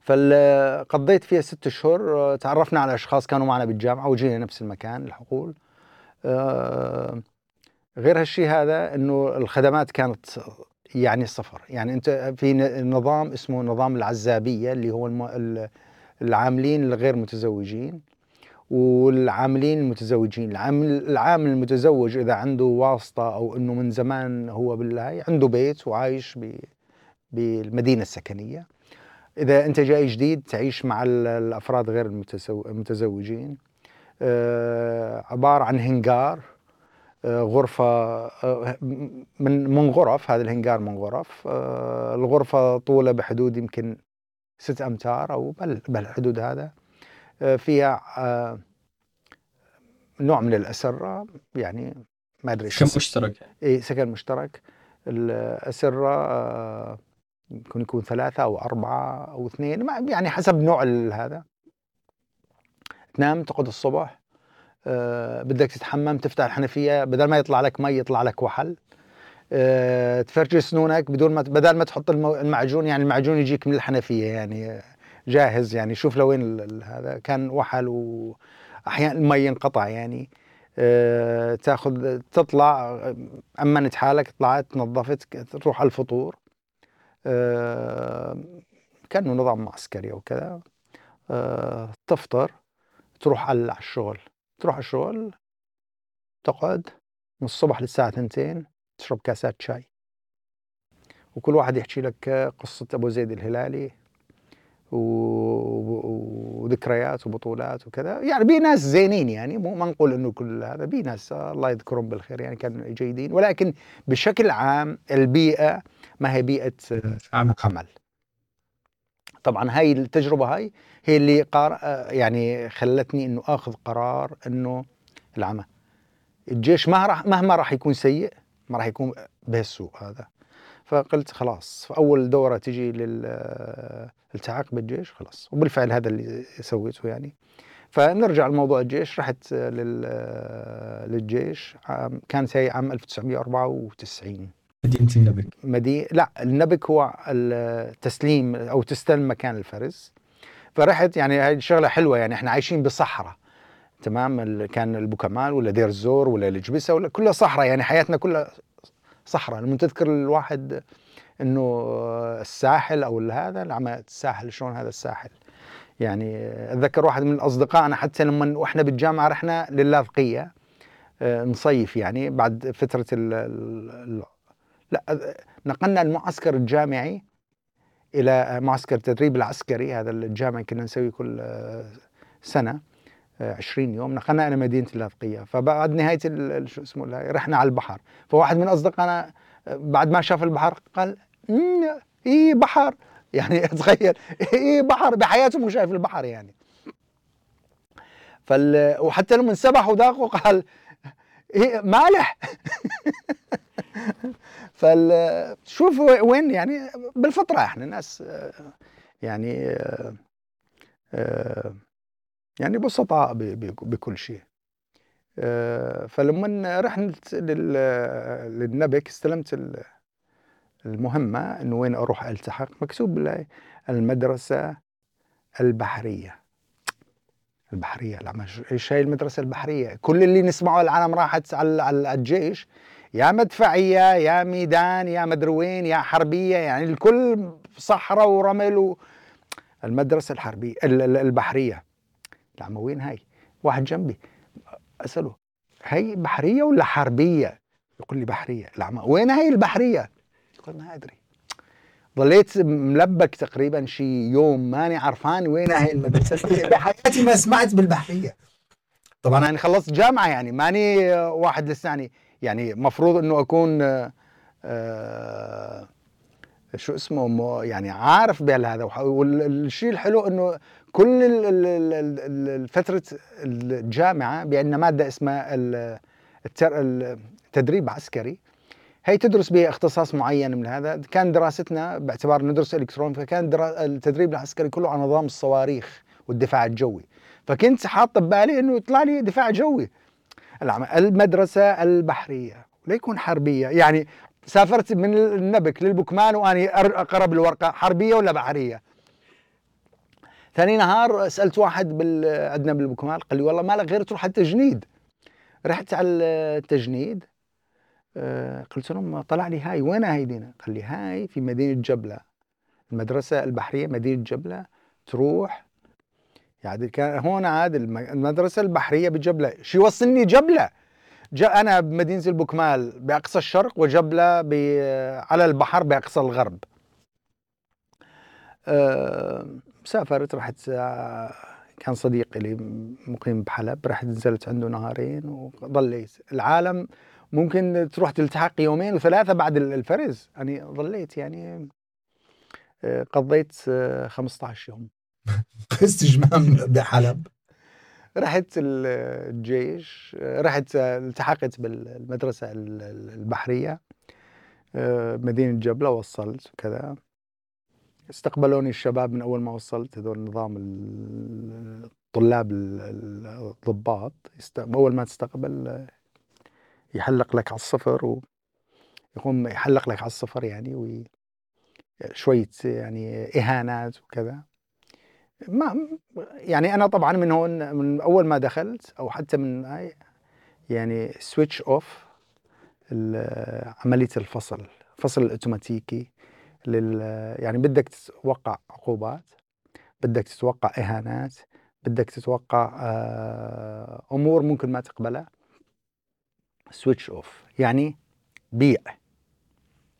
فقضيت فيها ست آه، تعرفنا على أشخاص كانوا معنا بالجامعة وجينا نفس المكان الحقول. آه، غير هالشيء هذا إنه الخدمات كانت يعني صفر يعني أنت في نظام اسمه نظام العزابية اللي هو العاملين الغير متزوجين والعاملين المتزوجين. العامل العامل المتزوج إذا عنده واسطة أو إنه من زمان هو بالهاي عنده بيت وعايش بالمدينة السكنية. إذا أنت جاي جديد تعيش مع ال- الأفراد غير المتزو- المتزوجين. آه، عبارة عن هنجار آه، غرفة آه، من من غرف هذا الهنجار من غرف آه، الغرفة طولها بحدود يمكن ست أمتار أو بل بالحدود هذا. آه، فيها آه، نوع من الأسرة يعني ما أدري اسم-
مشترك.
إيه سكن مشترك. الأسرة آه، يمكن يكون ثلاثة أو أربعة أو اثنين يعني حسب نوع هذا. تنام تقعد الصبح آه، بدك تتحمم تفتح الحنفية بدل ما يطلع لك مي يطلع لك وحل. آه، تفرج سنونك بدون ما بدل ما تحط المعجون يعني المعجون يجيك من الحنفية يعني جاهز يعني شوف لوين هذا كان وحل وأحيانا المي ينقطع يعني. آه، تاخذ تطلع آه، أمنت حالك طلعت نظفت تروح على الفطور. آه، كأنه نظام معسكري أو كذا. آه، تفطر. تروح على الشغل تروح على الشغل تقعد من الصبح للساعة ثنتين تشرب كاسات شاي. وكل واحد يحكي لك قصة أبو زيد الهلالي وذكريات وبطولات وكذا. يعني بي ناس زينين يعني مو ما نقول إنه كل هذا بي ناس الله يذكرهم بالخير يعني كانوا جيدين. ولكن بشكل عام البيئة ما هي بيئة
عام
عمل. طبعا هاي التجربة هاي هي اللي قار يعني خلتني إنه آخذ قرار إنه العمل. الجيش ما راح مهما راح يكون سيء ما راح يكون بهالسوء هذا. فقلت خلاص في اول دورة تجي للالتحاق بالجيش خلاص. وبالفعل هذا اللي سويته يعني. فنرجع لموضوع الجيش. رحت لل للجيش كانت هي عام 1994
مدينة النبك.
مدي لا النبك هو التسليم أو تستلم مكان الفرز. فرحت يعني هاي الشغله حلوة يعني إحنا عايشين بصحراء تمام؟ كان البوكمال ولا دير الزور ولا الجبسة ولا كلها صحراء يعني حياتنا كلها صحراء. لما تذكر الواحد إنه الساحل أو هذا العمى الساحل شلون هذا الساحل؟ يعني أتذكر واحد من أصدقائنا حتى لما وإحنا بالجامعة رحنا للاذقيه آه، نصيف يعني بعد فترة ال لا نقلنا المعسكر الجامعي إلى معسكر التدريب العسكري هذا الجامعي كنا نسويه كل آه، سنة آه، 20 يوم. نقلنا إلى مدينة اللاذقيه فبعد نهاية شو اسمه رحنا على البحر. فواحد من أصدقائنا آه، بعد ما شاف البحر قال "مم، إيه بحر. [LAUGHS] يعني تخيل إيه بحر. بحياته مو شايف البحر يعني. فال وحتى لما انسبح وذاقه قال إيه مالح. [LAUGHS] [LAUGHS] فال شوف وين يعني بالفطرة إحنا ناس آه، يعني آه، آه، يعني بسطاء بكل شيء. فلما رحت لل- للنبك استلمت ال- المهمة انه وين أروح التحق مكتوب المدرسة البحرية. البحرية لا إيش هي المدرسة البحرية. كل اللي نسمعه العالم راحت على الجيش. يا مدفعية يا ميدان يا مدري وين يا حربية يعني الكل صحراء ورمل و... المدرسة الحربية ال- ال- البحرية. لا ما وين هاي؟ واحد جنبي. أسأله هي بحرية ولا حربية؟ يقول لي بحرية، لا ما وين هي البحرية؟ يقول ما أدري. ظليت ملبك تقريبا شي يوم ماني عرفان وين هي المدرسة. [LAUGHS] بحياتي ما سمعت بالبحرية. طبعا أنا خلصت جامعة يعني ماني واحد لساني يعني مفروض إنه أكون آه، آه، شو اسمه يعني عارف بهذا والشيء الحلو إنه كل فترة الجامعة بان مادة اسمها التدريب عسكري. هي تدرس باختصاص معين من هذا. كان دراستنا باعتبار ندرس الكترون فكان. التدريب العسكري كله على نظام الصواريخ والدفاع الجوي. فكنت حاط ببالي إنه يطلع لي دفاع جوي. المدرسة البحرية لا يكون حربية. يعني سافرت من النبك للبكمان وأني أقرب الورقه حربية ولا بحرية؟ ثاني نهار سألت واحد بال... عندنا بالبكمال قال لي والله ما لك غير تروح التجنيد. رحت على التجنيد آه، قلت لهم طلع لي هاي وين هاي دينا؟ قال لي هاي في مدينة جبلة. المدرسة البحرية مدينة جبلة تروح يعني كان هون عاد المدرسة البحرية بجبلة. شو يوصلني جبلة. جاء أنا بمدينة البكمال بأقصى الشرق وجبلة على البحر بأقصى الغرب. أه سافرت رحت كان صديق لي مقيم بحلب رحت نزلت عنده نهارين وظليت. العالم ممكن تروح تلتحق يومين وثلاثة بعد الفرز. يعني ظليت يعني آه، قضيت 15 آه، [LAUGHS] يوم
استجمام بحلب.
رحت الجيش رحت التحقت بالمدرسة البحرية مدينة جبلة وصلت وكذا استقبلوني الشباب من أول ما وصلت هذول نظام الطلاب الضباط. أول ما تستقبل يحلق لك على الصفر ويقوم يحلق لك على الصفر يعني وي شوية يعني إهانات وكذا. ما يعني أنا طبعا من هون من أول ما دخلت أو حتى من يعني switch off عملية الفصل الفصل الأوتوماتيكي لل يعني بدك تتوقع عقوبات بدك تتوقع إهانات بدك تتوقع آه، أمور ممكن ما تقبلها. switch off يعني بيع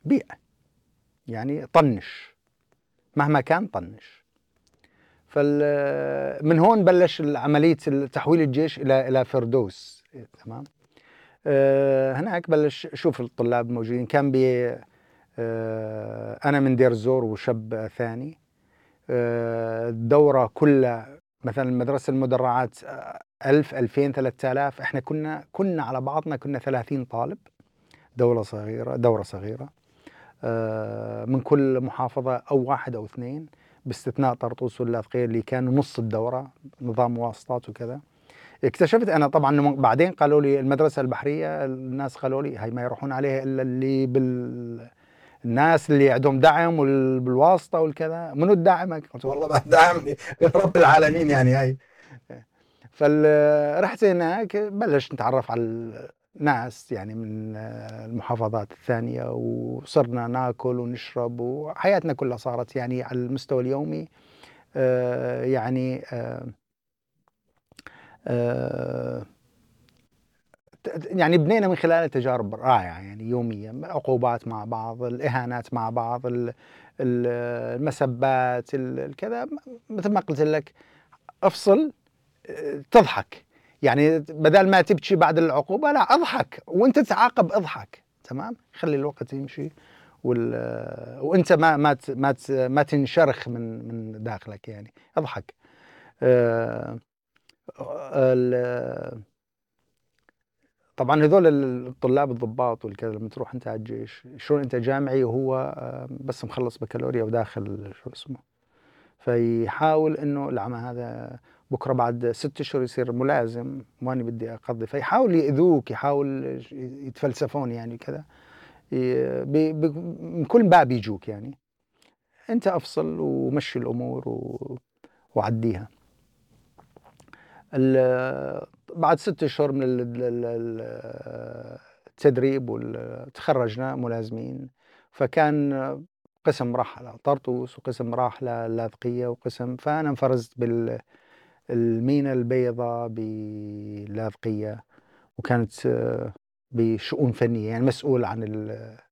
بيع يعني طنش. مهما كان طنش. فال من هون بلش عملية تحويل الجيش إلى إلى فردوس. تمام؟ أه هناك بلش شوف الطلاب موجودين. كان بي آه، أنا من دير الزور وشاب ثاني. آه، الدورة كلها مثلا المدرسة المدرعات 1000 2000 3000 إحنا كنا كنا على بعضنا كنا 30 طالب. دورة صغيرة دورة صغيرة. آه، من كل محافظة أو واحد أو اثنين. باستثناء طرطوس واللاذقية اللي كانوا نص الدورة نظام واسطات وكذا. اكتشفت أنا طبعا بعدين قالوا لي المدرسة البحرية الناس قالوا لي هاي ما يروحون عليها إلا اللي بال الناس اللي عندهم دعم بالواسطة والكذا. منو الداعمك؟ قلت والله ما دعمني رب العالمين يعني هاي. فرحت هناك بلشت نتعرف على الناس يعني من المحافظات الثانية وصرنا ناكل ونشرب وحياتنا كلها صارت يعني على المستوى اليومي آه، يعني آه، آه، يعني بنينا من خلالها تجارب رائعه يعني يوميا عقوبات مع بعض الإهانات مع بعض المسبات الكذا مثل ما قلت لك أفصل تضحك. يعني بدل ما تبكي بعد العقوبة لا اضحك. وانت تعاقب اضحك. تمام؟ خلي الوقت يمشي وال... وانت ما ما ما ما تنشرخ من من داخلك يعني. اضحك. أه... طبعا هذول الطلاب الضباط والكذا لما تروح انت على الجيش شلون انت جامعي وهو بس مخلص بكالوريا وداخل شو اسمه فيحاول إنه العمى هذا بكرة بعد ست اشهر يصير ملازم ماني بدي أقضي فيحاول يأذوك يحاول يتفلسفون يعني كذا. من كل باب يجوك يعني. أنت أفصل ومشي الأمور وعديها. بعد ست اشهر من التدريب وتخرجنا ملازمين. فكان قسم راح لطرطوس وقسم راح للاذقيه وقسم فأنا انفرزت بالمينا البيضاء باللاذقيه وكانت بشؤون فنية يعني مسؤول عن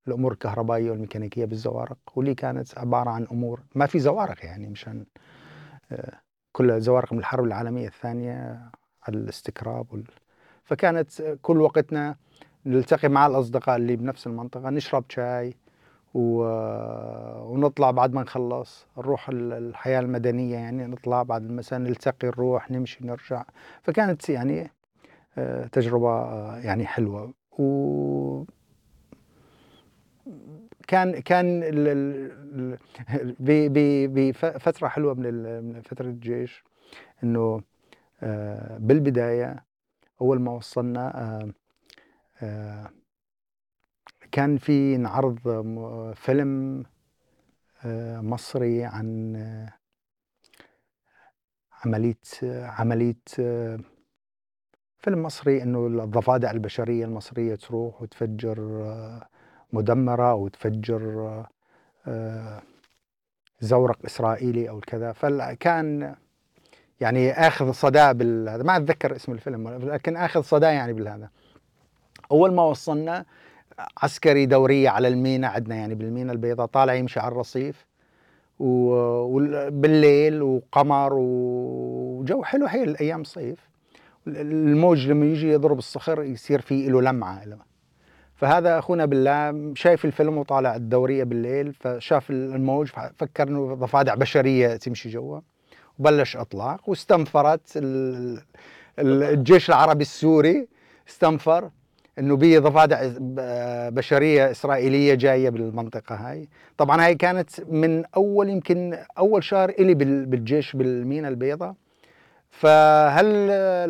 الأمور الكهربائية والميكانيكية بالزوارق واللي كانت عبارة عن أمور ما في زوارق يعني مشان كل زوارق من الحرب العالمية الثانية الاستكراب وال... فكانت كل وقتنا نلتقي مع الأصدقاء اللي بنفس المنطقة نشرب شاي و... ونطلع بعد ما نخلص نروح الحياة المدنية يعني نطلع بعد المساء نلتقي نروح نمشي نرجع. فكانت يعني آه، تجربة آه، يعني حلوة. و كان كان ال- ال- ال- ب- ب- بفترة حلوة من فترة الجيش إنه آه، بالبداية أول ما وصلنا كان في انعرض فيلم آه، مصري عن آه، عملية عملية آه، فيلم مصري إنه الضفادع البشرية المصرية تروح وتفجر مدمرة أو تفجر آه، آه، زورق إسرائيلي أو كذا. فكان يعني آخذ صدى بال ما أتذكر اسم الفيلم لكن آخذ صدى يعني بالهذا. أول ما وصلنا عسكري دوريه على المينا عندنا يعني بالمينا البيضاء طالع يمشي على الرصيف وبالليل وقمر وجو حلو حيل أيام الصيف الموج لما يجي يضرب الصخر يصير فيه له لمعة له فهذا أخونا بالله شايف الفيلم وطالع الدورية بالليل فشاف الموج فكر إنه ضفادع بشرية تمشي جوا. وبلش إطلاق واستنفرت ال- ال- الجيش العربي السوري استنفر. إنه بي ضفادع بشرية إسرائيلية جاية بالمنطقة هاي. طبعا هاي كانت من أول يمكن أول شهر إلي بال- بالجيش بالمينا البيضاء. فهل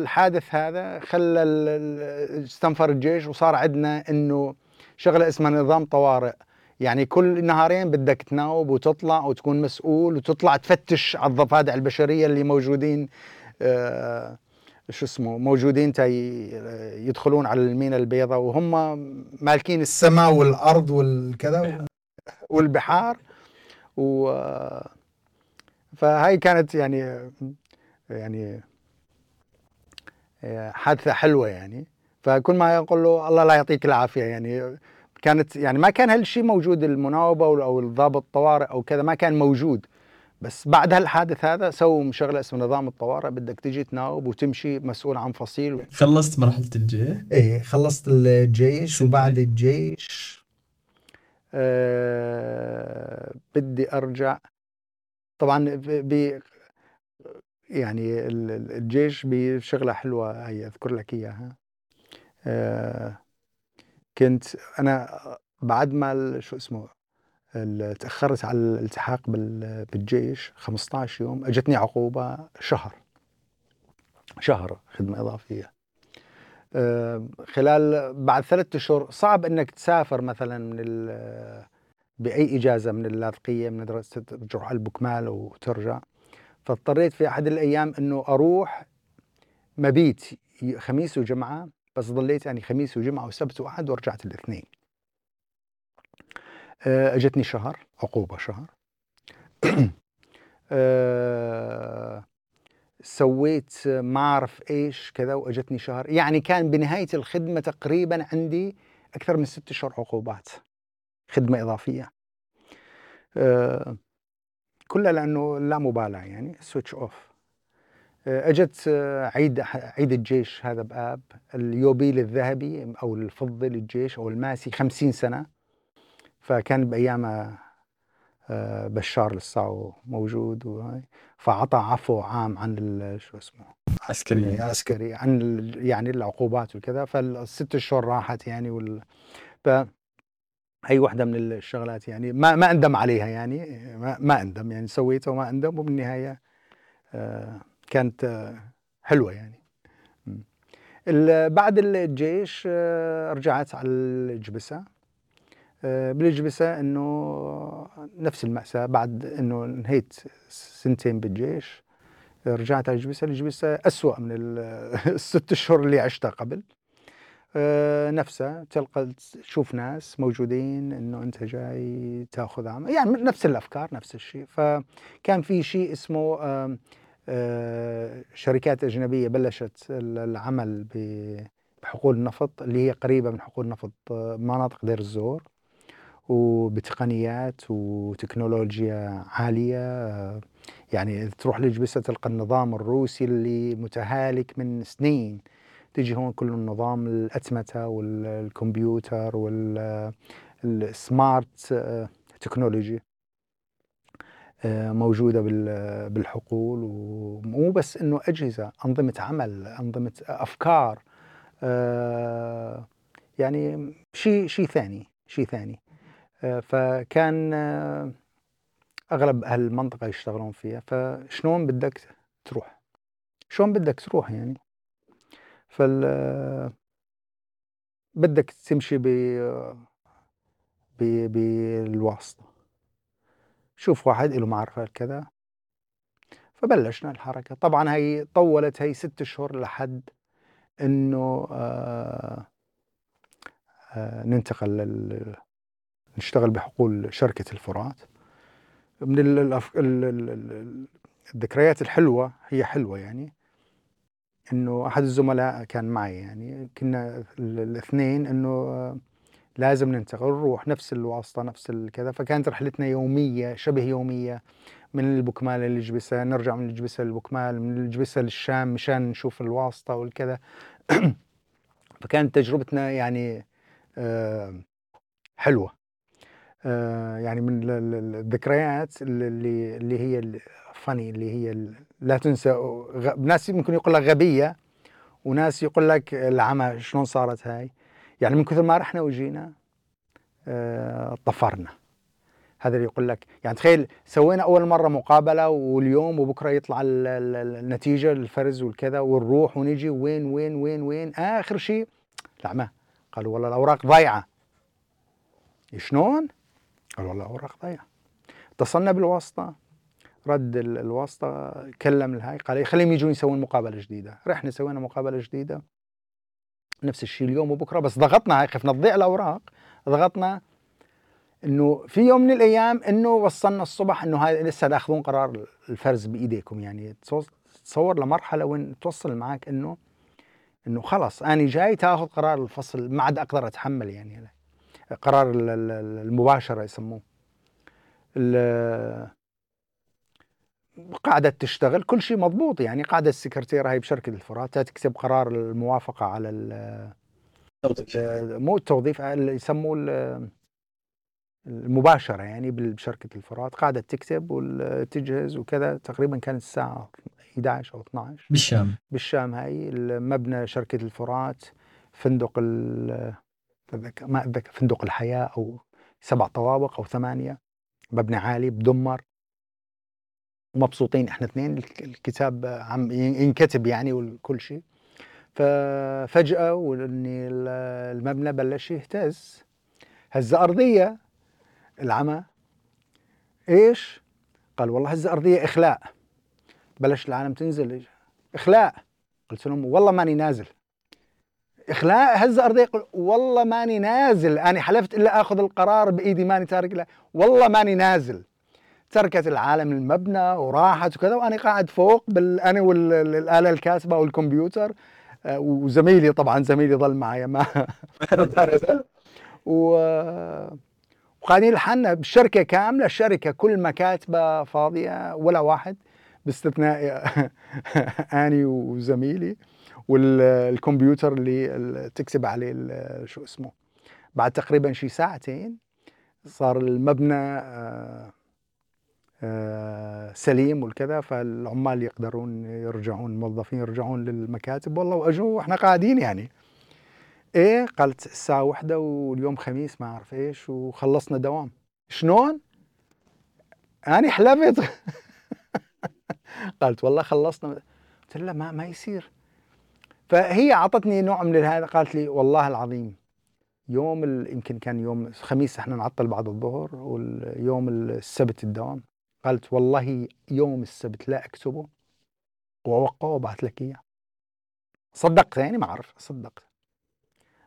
الحادث هذا خلى استنفر الجيش وصار عندنا إنه شغلة اسمها نظام طوارئ؟ يعني كل نهارين بدك تناوب وتطلع وتكون مسؤول وتطلع تفتش على الضفادع البشرية اللي موجودين آه شو اسمه موجودين تاي يدخلون على المينا البيضاء وهم مالكين الس-
السماء والأرض والكذا
والبحار و فهاي كانت يعني يعني حادثة حلوة يعني. فكل ما يقول له الله لا يعطيك العافية يعني كانت يعني ما كان هالشيء موجود المناوبة أو الضابط الطوارئ أو كذا ما كان موجود. بس بعد هالحادث هذا سووا شغله اسمها نظام الطوارئ بدك تجي تناوب وتمشي مسؤول عن فصيل.
خلصت مرحلة الجيش؟
إيه خلصت الجيش وبعد الجيش
أه بدي أرجع. طبعا ب يعني ال- ال- الجيش بشغلة حلوة هي أذكر لك إياها. أه كنت أنا بعد ما ال- شو اسمه تأخرت على الالتحاق بال- بالجيش 15 يوم أجتني عقوبة شهر. شهر خدمة إضافية. خلال بعد ثلاثة اشهر صعب إنك تسافر مثلا من بأي إجازة من اللاذقية من مدرسة تروح البكمال وترجع. فاضطريت في أحد الأيام إنه أروح مبيت خميس وجمعة بس ضليت يعني خميس وجمعة وسبت وأحد ورجعت الاثنين. أجتني شهر عقوبة شهر. [CLEARS THROAT] آه، سويت ما أعرف إيش كذا وأجتني شهر. يعني كان بنهاية الخدمة تقريبا عندي أكثر من ست اشهر عقوبات خدمة إضافية. آه، كلها لأنه لا مبالاة يعني switch off أجت آه، عيد عيد الجيش هذا بآب. اليوبيل الذهبي أو الفضي للجيش أو الماسي 50 سنة. فكان بايامها آه، بشار لسه موجود وهاي. فعطى عفو عام عن ال- شو اسمه
عسكري
عسكري عن يعني العقوبات وكذا. فالست اشهر راحت يعني وال ف هي واحدة من الشغلات يعني ما ما أندم عليها يعني ما, ما أندم يعني سويتها وما أندم. وبالنهاية آه، كانت آه، حلوة يعني. بعد الجيش رجعت على الجبسة. بالجبسه إنه نفس المأساة بعد إنه انهيت سنتين بالجيش. رجعت على الجبسة الجبسة أسوأ من ال- [LAUGHS] الست أشهر اللي عشتها قبل. آه، نفسها تلقى تشوف ناس موجودين إنه أنت جاي تأخذ عمل يعني نفس الأفكار نفس الشيء. فكان في شيء اسمه آه، شركات أجنبية بلشت ال- العمل بحقول النفط اللي هي قريبة من حقول النفط آه، مناطق دير الزور. وبتقنيات وتكنولوجيا عالية آه، يعني تروح لجبسة تلقى النظام الروسي اللي متهالك من سنين. تجي هون كل النظام الأتمتة والكمبيوتر والسمارت تكنولوجي آه، موجودة بال- بالحقول. ومو بس إنه أجهزة أنظمة عمل أنظمة أفكار آه، يعني شيء شيء ثاني شيء ثاني. آه، فكان آه، أغلب أهل المنطقة يشتغلون فيها. فشلون بدك تروح؟ شلون بدك تروح يعني؟ فال بدك تمشي ب ب- بالواسطة. شوف واحد له معرفة كذا فبلشنا الحركة. طبعا هي طولت هي ست اشهر لحد إنه آه آه ننتقل لل نشتغل بحقول شركة الفرات. من الذكريات الحلوة هي حلوة يعني. إنه أحد الزملاء كان معي يعني. كنا ال- الاثنين إنه لازم ننتقل نروح نفس الواسطة نفس الكذا فكانت رحلتنا يومية شبه يومية. من البكمال للجبسة نرجع من الجبسة للبكمال من الجبسة للشام مشان نشوف الواسطة والكذا. [CLEARS THROAT] فكانت تجربتنا يعني آه، حلوة. آه، يعني من ال- ال- الذكريات اللي اللي هي فاني اللي هي لا تنسى. ناس ممكن يقول لك غبية وناس يقول لك العمى شلون صارت هاي. يعني من كثر ما رحنا وجينا آه، طفرنا. هذا اللي يقول لك. يعني تخيل سوينا أول مرة مقابلة واليوم وبكرة يطلع ال- ال- النتيجة الفرز والكذا ونروح ونجي وين وين وين وين. آخر شيء العمى قالوا والله الأوراق ضايعة. شلون؟ قال والله الأوراق ضايعه اتصلنا بالواسطة رد ال- الواسطة كلم الهاي قال إيه، خليهم يجون يسوون مقابلة جديدة. رحنا سوينا مقابلة جديدة. نفس الشيء اليوم وبكرة بس ضغطنا هاي خفنا تضيع الأوراق ضغطنا إنه في يوم من الأيام إنه وصلنا الصبح إنه هاي لسه تاخذون قرار الفرز بإيديكم. يعني تصور- لمرحلة وين توصل معك انه إنه خلاص أنا جاي تاخذ قرار الفصل ما عاد أقدر أتحمل يعني. قرار ال- ال- المباشرة يسموه. قاعدة تشتغل كل شيء مضبوط. يعني قاعدة السكرتيرة هي بشركة الفرات تكتب قرار الموافقة على ال- مو التوظيف اللي يسموه ال- المباشرة يعني بشركة الفرات. قاعدة تكتب وتجهز وكذا. تقريبا كانت الساعة 11 أو 12
بالشام.
بالشام هاي المبنى شركة الفرات فندق أتذكر- ما أتذكر فندق الحياة أو سبع طوابق أو ثمانية مبنى عالي بدمر. ومبسوطين إحنا اثنين الك- الكتاب عم ين- ينكتب يعني وكل شيء. ففجأة وإني ال- المبنى بلش يهتز. هزة أرضية. العمى إيش؟ قال والله هزة أرضية إخلاء. بلش العالم تنزل إخلاء. قلت لهم والله ماني نازل. إخلاء هزة أرضية قل والله ماني نازل أنا حلفت إلا آخذ القرار بإيدي ماني تارك له. والله ماني نازل. تركت العالم المبنى وراحت وكذا وأنا قاعد فوق بال... أنا والاله الكاتبه والكمبيوتر. آه، وزميلي طبعا زميلي ظل معي ما [LAUGHS] و وقاعدين لحالنا بالشركة كاملة الشركة كل مكاتبه فاضية ولا واحد باستثناء [LAUGHS] أني وزميلي. والكمبيوتر اللي ال- تكتب عليه شو اسمه بعد تقريبا شي ساعتين صار المبنى آه، آه، سليم والكذا فالعمال يقدرون يرجعون الموظفين يرجعون للمكاتب. والله واجوا وإحنا قاعدين يعني. إيه قالت الساعة واحدة واليوم خميس ما أعرف إيش وخلصنا دوام. شلون؟ أنا حلفت. [LAUGHS] قالت والله خلصنا. قلت لها ما ما يصير. فهي أعطتني نوع من هذا قالت لي والله العظيم يوم. يمكن كان يوم الخميس إحنا نعطل بعد الظهر واليوم السبت الدوام. قالت والله يوم السبت لا أكتبه. واوقعه وابعث لك إياه. صدقت يعني؟ ما أعرف صدقت.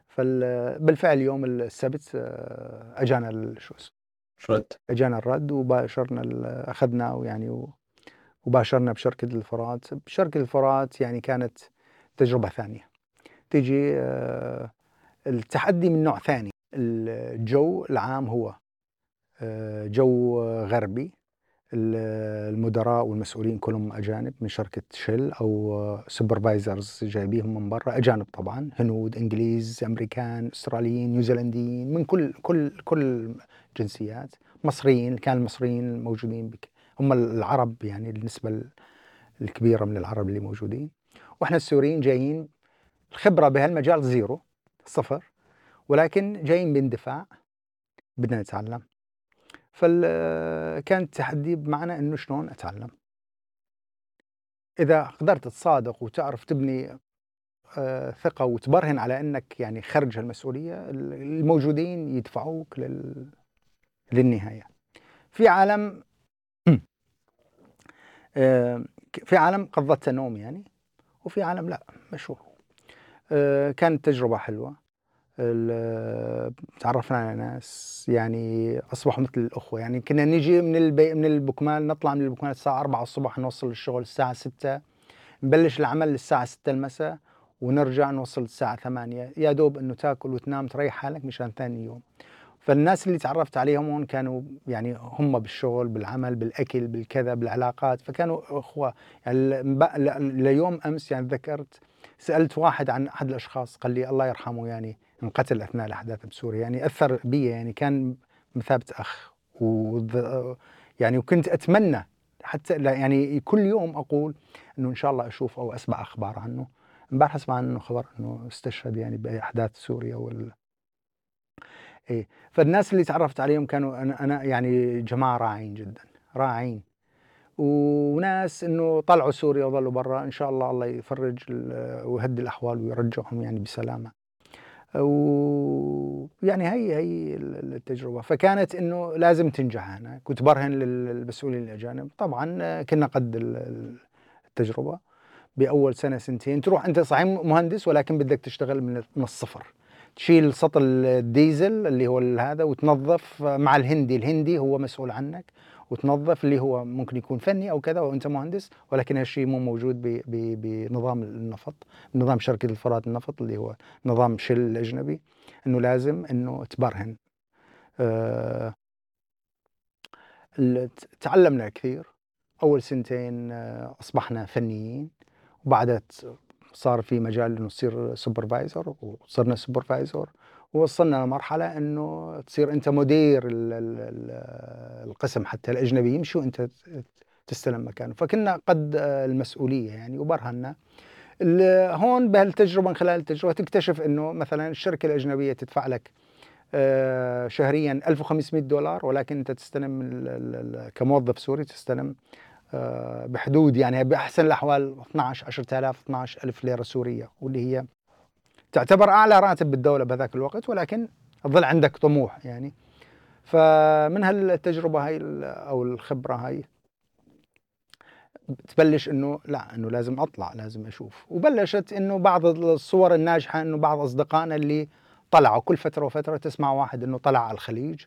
فبالفعل يوم السبت آه، أجانا ال- شو اسمه
رد؟
أجانا الرد وباشرنا أخذناه يعني وباشرنا بشركة الفرات. بشركة الفرات يعني كانت تجربة ثانية. تجي آه، التحدي من نوع ثاني. الجو العام هو آه، جو غربي. ال- المدراء والمسؤولين كلهم أجانب من شركة شل أو supervisors جايبيهم من برا. أجانب طبعا هنود إنجليز أمريكان أستراليين نيوزيلنديين من كل كل كل الجنسيات مصريين كان المصريين موجودين بك. هم العرب يعني النسبة ال- الكبيرة من العرب اللي موجودين. وإحنا السوريين جايين الخبرة بهالمجال zero صفر ولكن جايين باندفاع بدنا نتعلم. فكان التحدي بمعنى إنه شلون أتعلم؟ إذا قدرت تصادق وتعرف تبني آه، ثقة وتبرهن على إنك يعني خرج المسؤوليه الموجودين يدفعوك لل... للنهاية. في عالم [CLEARS THROAT] آه، في عالم قضت نوم يعني. وفي عالم لا مشهور. آه، كانت تجربة حلوة. ال- تعرفنا على ناس يعني أصبحوا مثل الأخوة. يعني كنا نجي من البي من البكمال نطلع من البكمال الساعة 4 الصبح نوصل الشغل الساعة 6 نبلش العمل الساعة 6 المساء ونرجع نوصل الساعة 8 يا دوب إنه تاكل وتنام تريح حالك مشان ثاني يوم. فالناس اللي تعرفت عليهم هون كانوا يعني هم بالشغل بالعمل بالأكل بالكذا بالعلاقات فكانوا إخوة. يعني ليوم أمس يعني ذكرت سألت واحد عن أحد الأشخاص قال لي الله يرحمه يعني انقتل أثناء الأحداث بسوريا. يعني أثر بي يعني كان مثابة أخ. وذ- يعني وكنت أتمنى حتى يعني كل يوم أقول إنه إن شاء الله أشوف أو أسمع أخبار عنه. امبارح أسمع عنه خبر إنه استشهد يعني بأحداث سوريا وال إيه. فالناس اللي تعرفت عليهم كانوا أنا أنا يعني جماعة راعين جدا راعين. وناس إنه طلعوا سوريا وظلوا برا إن شاء الله الله يفرج ويهدي الأحوال ويرجعهم يعني بسلامة. ويعني هي هي التجربة. فكانت إنه لازم تنجح هنا كنت برهن للمسؤولين الأجانب. طبعا كنا قد ال- التجربة. بأول سنة سنتين تروح أنت صحيح مهندس ولكن بدك تشتغل من الصفر. تشيل سطل الديزل اللي هو هذا وتنظف مع الهندي. الهندي هو مسؤول عنك وتنظف اللي هو ممكن يكون فني أو كذا وأنت مهندس ولكن هالشيء مو موجود بنظام النفط نظام شركة الفرات النفط اللي هو نظام شل الاجنبي إنه لازم إنه تبرهن. ال- تعلمنا كثير. أول سنتين آه، أصبحنا فنيين وبعدها صار في مجال إنه تصير supervisor وصرنا supervisor ووصلنا لمرحلة إنه تصير أنت مدير ال- ال- ال- القسم حتى الأجنبي يمشي وأنت تستلم مكانه. فكنا قد آه، المسؤولية يعني وبرهنا. هون بهالتجربة من خلال التجربة تكتشف إنه مثلا الشركة الأجنبية تدفع لك آه، شهريا 1500 دولار ولكن أنت تستلم كموظف سوري تستلم بحدود يعني بأحسن الأحوال 12 10000 12000 ليرة سورية واللي هي تعتبر أعلى راتب بالدولة بهذاك الوقت ولكن ظل عندك طموح يعني. فمن هالتجربة هاي أو الخبرة هاي تبلش إنه لا إنه لازم أطلع لازم أشوف. وبلشت إنه بعض الصور الناجحة إنه بعض أصدقائنا اللي طلعوا كل فترة وفترة تسمع واحد إنه طلع على الخليج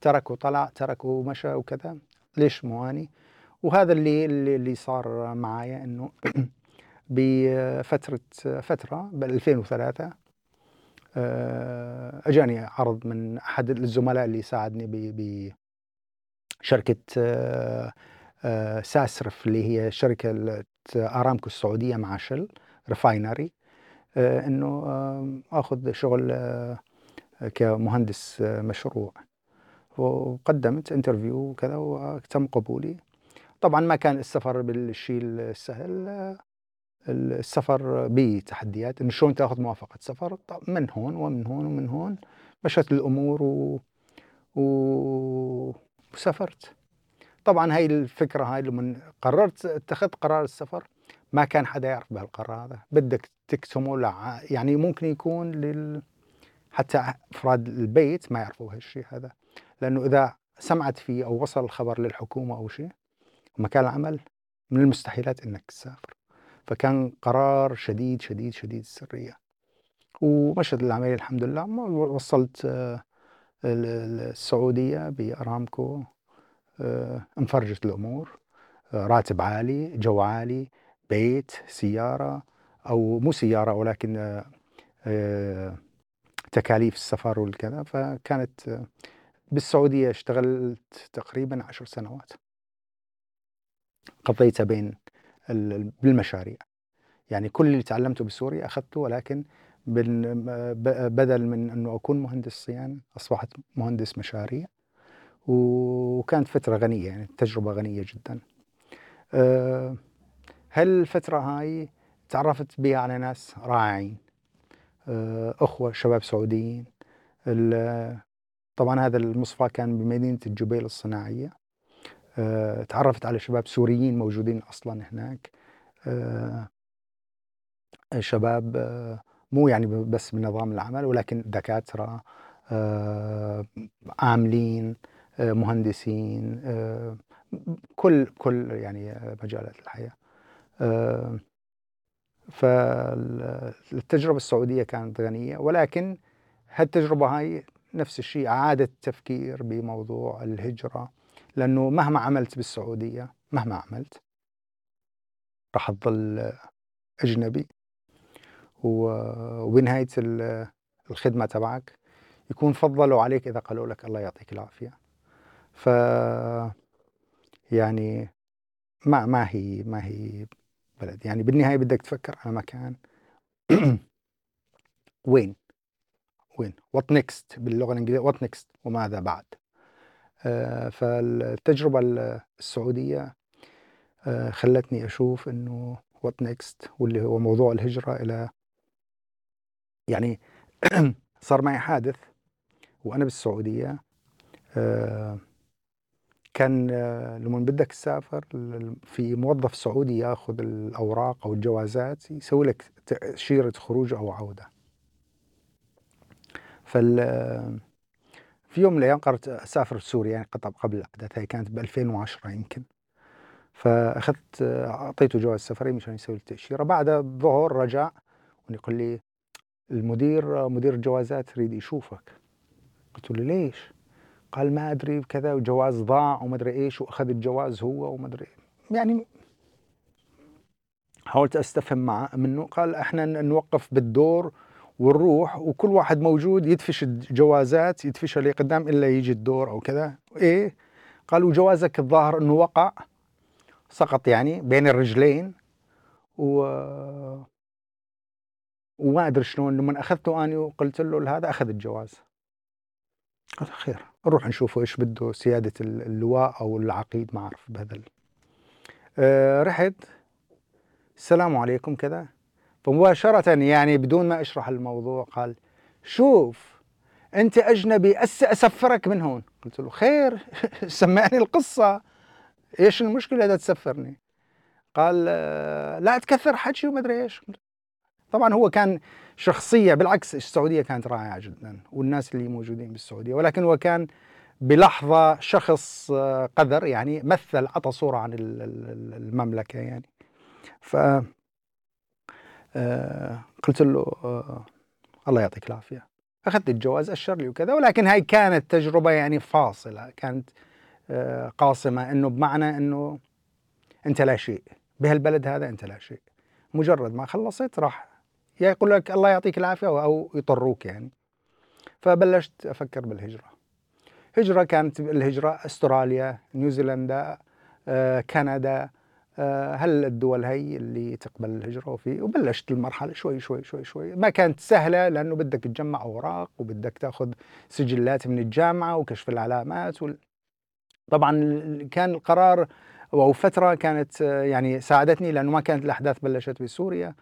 ترك وطلع ترك ومشى وكذا. ليش مو اني وهذا اللي اللي صار معايا إنه [CLEARS THROAT] بفترة فترة ب 2003 آه، أجاني عرض من أحد الزملاء اللي ساعدني بشركه آه، آه، SASREF اللي هي شركة ارامكو السعودية مع Shell Refinery إنه آخذ شغل كمهندس مشروع. وقدمت interview وكذا وتم قبولي. طبعا ما كان السفر بالشيء السهل السفر بتحديات إنه شلون تأخذ موافقة سفر؟ من هون ومن هون ومن هون مشت الأمور و... و... وسافرت. طبعا هاي الفكرة هاي لما قررت اتخذت قرار السفر ما كان حدا يعرف بهالقرار هذا. بدك تكتمه لع... يعني ممكن يكون لل حتى أفراد البيت ما يعرفوا هالشيء هذا. لأنه إذا سمعت فيه أو وصل الخبر للحكومة أو شيء مكان العمل من المستحيلات إنك تسافر. فكان قرار شديد شديد شديد السرية. ومشت العملية الحمد لله وصلت آه، ال- ال- السعودية بأرامكو آه، انفرجت الأمور. آه، راتب عالي جو عالي بيت سيارة أو مو سيارة ولكن تكاليف السفر والكذا. فكانت بالسعودية اشتغلت تقريبا عشر سنوات. قضيتها بين ال- ال- بالمشاريع. يعني كل اللي تعلمته بسوريا أخذته ولكن بدل من انه أكون مهندس صيانة أصبحت مهندس مشاريع. وكانت فترة غنية يعني تجربة غنية جدا. أه، هالفتره هاي تعرفت بها على ناس رائعين أه، أخوة شباب سعوديين. طبعا هذا المصفى كان بمدينة الجبيل الصناعية. آه، تعرفت على شباب سوريين موجودين أصلا هناك. آه، شباب آه، مو يعني بس بنظام العمل ولكن دكاترة عاملين مهندسين كل كل يعني مجالات الحياة. فالتجربة السعودية كانت غنية ولكن هالتجربة هاي نفس الشيء عادة التفكير بموضوع الهجرة. لأنه مهما عملت بالسعودية مهما عملت راح تظل أجنبي. وبنهاية الخدمة تبعك يكون فضلوا عليك إذا قالوا لك الله يعطيك العافية. ف يعني ما ما هي ما هي بلد. يعني بالنهاية بدك تفكر على مكان. [CLEARS THROAT] وين؟ وين؟ what next باللغة الإنجليزية؟ what next وماذا بعد؟ فالتجربة السعودية آه، خلتني أشوف أنه what next واللي هو موضوع الهجرة إلى يعني [CLEARS THROAT] صار معي حادث وأنا بالسعودية آه، كان لما بدك تسافر في موظف سعودي ياخذ الأوراق أو الجوازات يسوي لك تاشيره خروج أو عودة. فال في يوم من الأيام قررت أسافر سوريا يعني قبل الاحداث هي كانت ب 2010 يمكن. فأخذت أعطيته جواز سفري مشان يسوي التأشيرة بعد الظهر رجع ويقول لي المدير مدير الجوازات يريد يشوفك. قلت له ليش؟ قال ما أدري كذا وجواز ضاع وما أدري إيش وأخذ الجواز هو وما أدري يعني حاولت أستفهم معه منه قال إحنا نوقف بالدور ونروح وكل واحد موجود يدفش الجوازات يدفشها لقدام إلا يجي الدور أو كذا. إيه؟ قال وجوازك الظاهر إنه وقع سقط يعني بين الرجلين و وما أدري شلون. لما أخذته أني وقلت له هذا أخذ الجواز. قال خير. نروح نشوفه إيش بده سيادة اللواء أو العقيد ما أعرف بهذا أه رحت. السلام عليكم كذا. فمباشره يعني بدون ما أشرح الموضوع قال شوف أنت أجنبي أسفرك من هون. قلت له خير [LAUGHS] سمعني القصة. إيش المشكلة؟ اذا تسفرني. قال آه، لا تكثر حكي وما أدري إيش. طبعا هو كان شخصية بالعكس السعودية كانت رائعة جدا والناس اللي موجودين بالسعودية ولكن هو كان بلحظة شخص آه، قذر يعني مثل عطى صورة عن المملكة يعني. ف قلت له آه، الله يعطيك العافية. أخذت الجواز أشر لي وكذا ولكن هاي كانت تجربة يعني فاصلة كانت قاصمة إنه بمعنى إنه أنت لا شيء. بهالبلد هذا أنت لا شيء. مجرد ما خلصت راح يا يقول لك الله يعطيك العافية أو يطروك يعني. فبلشت أفكر بالهجرة. هجرة كانت الهجرة أستراليا نيوزيلندا آه، كندا آه، هل الدول هي اللي تقبل الهجرة وفي وبلشت المرحلة شوي شوي شوي شوي. ما كانت سهلة لأنه بدك تجمع أوراق وبدك تأخذ سجلات من الجامعة وكشف العلامات وال... طبعا كان القرار أو فترة كانت آه، يعني ساعدتني لأنه ما كانت الأحداث بلشت بسوريا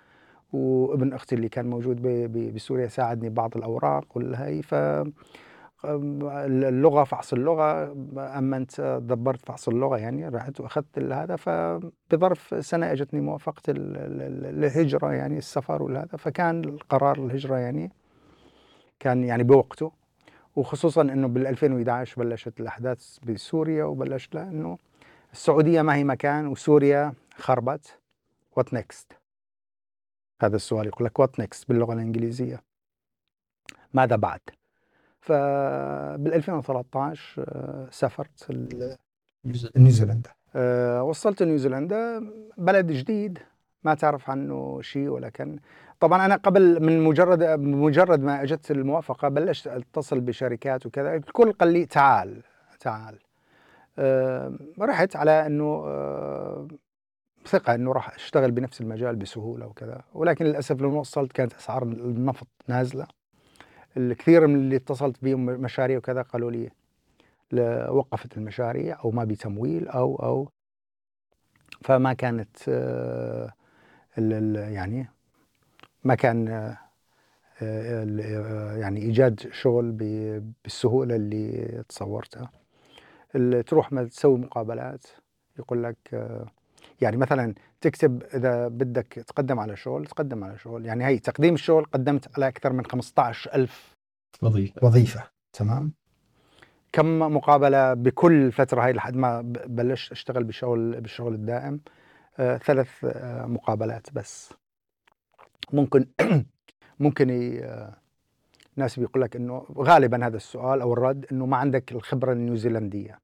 وابن أختي اللي كان موجود بسوريا ساعدني ببعض الأوراق والهي ف اللغة فحص اللغة امنت دبرت فحص اللغة يعني رحت وأخذت هذا فبظرف سنة أجتني موافقة الهجرة يعني السفر والهذا فكان القرار الهجرة يعني كان يعني بوقته. وخصوصا إنه بال 2011 بلشت الأحداث بسوريا وبلشت لأنه السعودية ما هي مكان وسوريا خربت. what next هذا السؤال يقول لك what next باللغة الإنجليزية؟ ماذا بعد؟ فبال 2013 آه، سافرت
نيوزيلندا.
آه، وصلت نيوزيلندا. بلد جديد ما تعرف عنه شيء ولا كان طبعا أنا قبل من مجرد مجرد ما أجت الموافقة بلشت أتصل بشركات وكذا. الكل قال لي تعال تعال. آه، رحت على إنه ثقة إنه راح أشتغل بنفس المجال بسهولة وكذا. ولكن للأسف لما وصلت كانت أسعار النفط نازلة. الكثير من اللي اتصلت بهم مشاريع وكذا قالوا لي وقفت المشاريع أو ما بتمويل أو أو فما كانت آه، يعني ما كان آه، آه، يعني إيجاد شغل بالسهولة اللي تصورتها. تروح تسوي مقابلات يقول لك يعني مثلا تكتب إذا بدك تقدم على شغل تقدم على شغل. يعني هي تقديم الشغل قدمت على أكثر من 15 ألف
وظيفة.
وظيفة. تمام.
كم مقابلة بكل فترة هاي لحد ما بلشت أشتغل بالشغل بالشغل الدائم؟ آه، ثلاث آه، مقابلات بس. ممكن [CLEARS THROAT] ممكن ي- آه، ناس بيقول لك إنه غالبا هذا السؤال أو الرد إنه ما عندك الخبرة النيوزيلندية.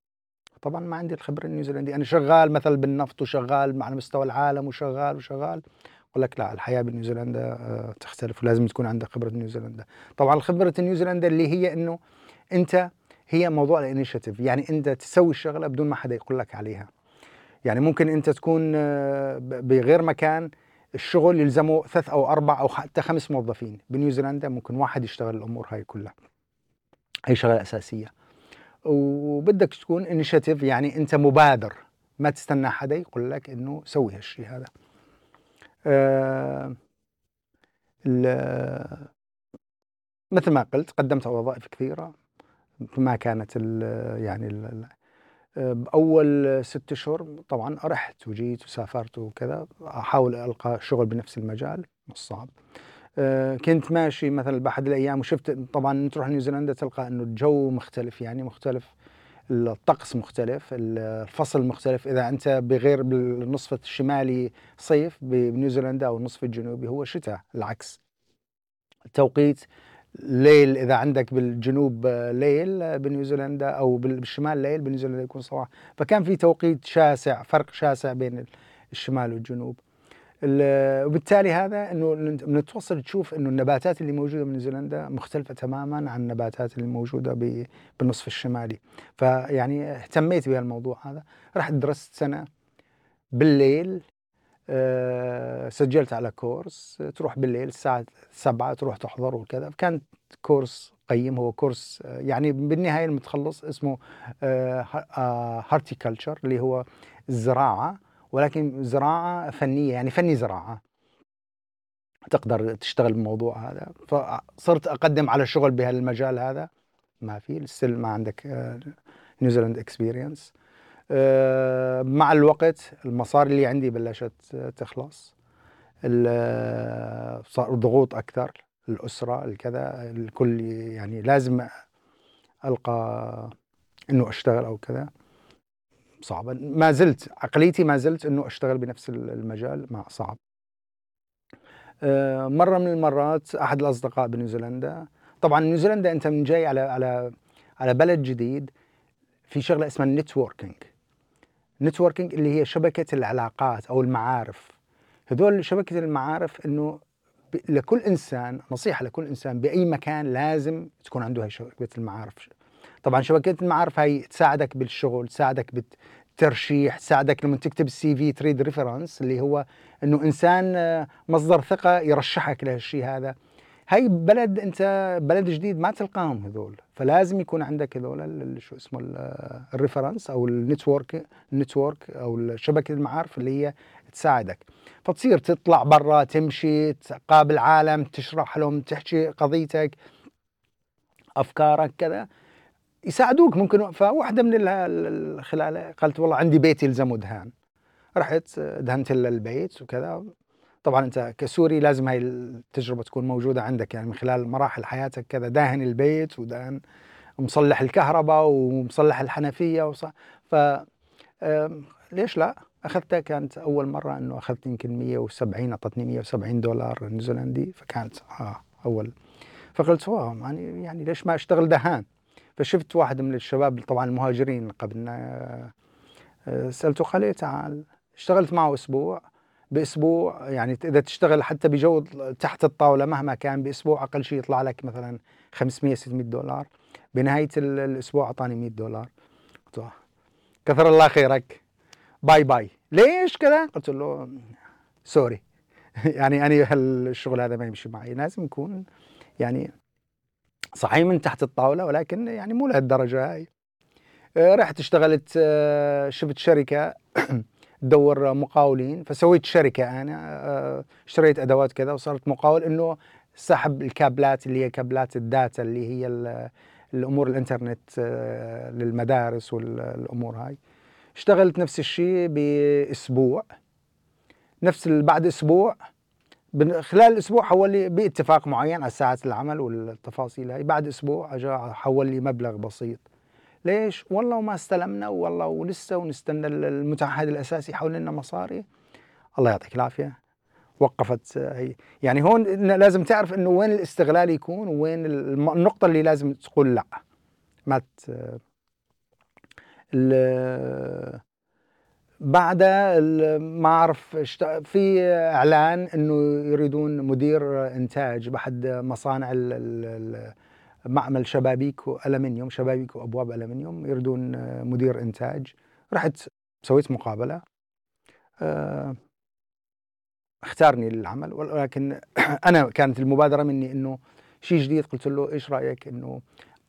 طبعا ما عندي الخبرة النيوزيلندية. أنا شغال مثلا بالنفط وشغال على مستوى العالم وشغال وشغال. يقول لك لا الحياة بنيوزيلندا آه، تختلف ولازم تكون عندك خبرة نيوزيلندا. طبعا خبره نيوزيلندا اللي هي إنه أنت هي موضوع ال initiative يعني أنت تسوي الشغلة بدون ما حدا يقول لك عليها. يعني ممكن أنت تكون آه، بغير مكان الشغل يلزمه ثلاث أو أربع أو حتى خمس موظفين. بنيوزيلندا ممكن واحد يشتغل الأمور هاي كلها. هي شغلة أساسية. وبدك تكون initiative يعني أنت مبادر. ما تستنى حدا يقول لك إنه سوي هالشيء هذا. آه، مثل ما قلت قدمت على وظائف كثيرة. ما كانت ال يعني ال بأول ست أشهر طبعا رحت وجيت وسافرت وكذا. أحاول ألقى شغل بنفس المجال مش صعب. كنت ماشي مثلا بأحد الأيام وشفت طبعا تروح نيوزيلندا تلقى أنه الجو مختلف يعني مختلف الطقس مختلف الفصل مختلف. إذا أنت بغير بالنصف الشمالي صيف بنيوزيلندا أو النصف الجنوبي هو شتاء العكس. التوقيت ليل إذا عندك بالجنوب آه، ليل آه، بنيوزيلندا أو بال- بالشمال ليل بنيوزيلندا يكون صباح. فكان في توقيت شاسع فرق شاسع بين الشمال والجنوب. ال- وبالتالي هذا إنه من توصل تشوف إنه النباتات اللي موجودة بنيوزيلندا مختلفة تماما عن النباتات اللي موجودة بالنصف الشمالي. فيعني اهتميت بهالموضوع هذا. رحت درست سنة بالليل آه، سجلت على course. آه، تروح بالليل الساعة سبعة تروح تحضر وكذا. كان course قيم هو course آه، يعني بالنهاية المتخلص اسمه horticulture اللي هو الزراعة ولكن زراعة فنية يعني فني زراعة. تقدر تشتغل بالموضوع هذا. فصرت أقدم على شغل بهالمجال هذا. ما في لسه ما عندك New Zealand experience آه، مع الوقت المصاري اللي عندي بلشت آه، تخلص. آه، صار ضغوط أكثر الأسرة الكذا الكل يعني لازم ألقى إنه أشتغل أو كذا. صعبا ما زلت عقليتي ما زلت إنه أشتغل بنفس المجال ما صعب. آه، مرة من المرات أحد الأصدقاء بنيوزيلندا طبعا نيوزيلندا أنت من جاي على على على بلد جديد في شغلة اسمها ال networking networking اللي هي شبكة العلاقات أو المعارف. هذول شبكة المعارف إنه ب- لكل إنسان نصيحة لكل إنسان بأي مكان لازم تكون عنده هاي شبكة المعارف. طبعا شبكة المعارف هاي تساعدك بالشغل تساعدك بالترشيح تساعدك لما تكتب ال CV تريد reference اللي هو إنه إنسان آه، مصدر ثقة يرشحك لهالشيء هذا. هاي بلد أنت بلد جديد ما تلقاهم هذول فلازم يكون عندك هذول شو اسمه ال- ال reference أو ال network ال network أو شبكة المعارف اللي هي تساعدك. فتصير تطلع برا تمشي تقابل عالم تشرح لهم تحكي قضيتك أفكارك كذا. يساعدوك ممكن. فواحدة من ال- ال- خلال قالت والله عندي بيت يلزمه دهان. رحت دهنت البيت وكذا. طبعا أنت كسوري لازم هاي التجربة تكون موجودة عندك يعني من خلال مراحل حياتك كذا. داهن البيت ودهن مصلح الكهرباء ومصلح الحنفية وص... ف ليش لا؟ أخذتها كانت أول مرة إنه أخذت يمكن 170 أعطتني 170 دولار نيوزيلندي فكانت آه أول. فقلت واو يعني يعني ليش ما أشتغل دهان؟ فشفت واحد من الشباب طبعا المهاجرين قبلنا آه، آه، سألته قال تعال. اشتغلت معه أسبوع. بأسبوع يعني إذا تشتغل حتى بجو تحت الطاولة مهما كان بأسبوع أقل شيء يطلع لك مثلا 500 600 دولار. بنهاية ال- الأسبوع أعطاني 100 دولار. قلت له كثر الله خيرك. bye bye. ليش كذا؟ قلت له sorry. [LAUGHS] يعني أنا هالشغل هذا ما يمشي معي. لازم يكون يعني صحيح من تحت الطاولة ولكن يعني مو لهالدرجة هاي. آه، رحت اشتغلت آه، شفت شركة [CLEARS THROAT] تدور مقاولين فسويت شركة أنا آه، اشتريت أدوات كذا وصرت مقاول إنه سحب الكابلات اللي هي كابلات ال data اللي هي ال- الأمور الإنترنت للمدارس والأمور هاي. اشتغلت نفس الشيء بأسبوع. نفس بعد أسبوع خلال الأسبوع حول لي باتفاق معين على ساعات العمل والتفاصيل هاي. بعد أسبوع اجى حول لي مبلغ بسيط. ليش؟ والله وما استلمنا والله ولسه ونستنى ال- المتعهد الأساسي يحول لنا مصاري. الله يعطيك العافية. وقفت هي. يعني هون لازم تعرف إنه وين الاستغلال يكون وين النقطة اللي لازم تقول لا. ما ال- ما أعرف في إعلان إنه يريدون مدير إنتاج باحد مصانع معمل شبابيك والمنيوم شبابيك وابواب الومنيوم يريدون مدير إنتاج. رحت سويت مقابلة. آه، اختارني للعمل ولكن [CLEARS THROAT] أنا كانت المبادرة مني إنه شيء جديد. قلت له إيش رأيك إنه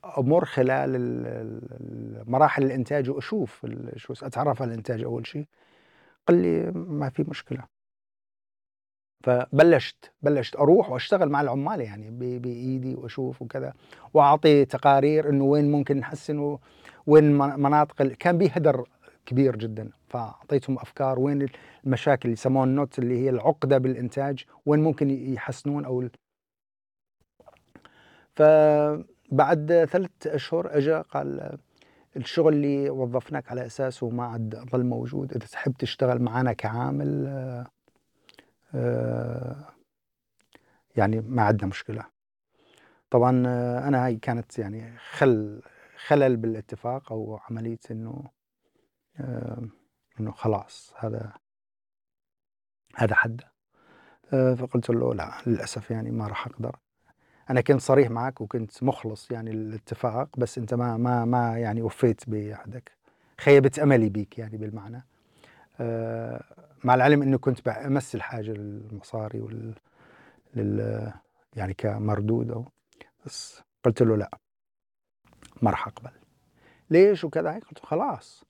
أمر خلال ال- ال- مراحل الإنتاج وأشوف شو أتعرف على الإنتاج أول شيء. قال لي ما في مشكلة. فبلشت بلشت أروح وأشتغل مع العمال يعني بإيدي وأشوف وكذا وأعطي تقارير إنه وين ممكن نحسن وين من- مناطق كان بي هدر كبير جدا. فأعطيتهم أفكار وين المشاكل اللي يسموها النوت اللي هي العقدة بالإنتاج وين ممكن يحسنون أو ال- فبعد ثلاث أشهر اجى قال الشغل اللي وظفناك على أساسه ما عاد ظل موجود. إذا تحب تشتغل معنا كعامل آه، آه، يعني ما عندنا مشكلة. طبعا آه، أنا هاي كانت يعني خل خلل بالاتفاق أو عملية إنه آه، إنه خلاص هذا هذا آه، فقلت له لا للأسف يعني ما راح أقدر. أنا كنت صريح معك وكنت مخلص يعني الاتفاق بس أنت ما ما ما يعني وفيت بعهدك خيبت أملي بيك يعني بالمعنى. آه، مع العلم إنه كنت بمس الحاجة للمصاري وال لل يعني كمردود أو بس قلت له لا ما راح أقبل. ليش وكذا؟ قلت خلاص.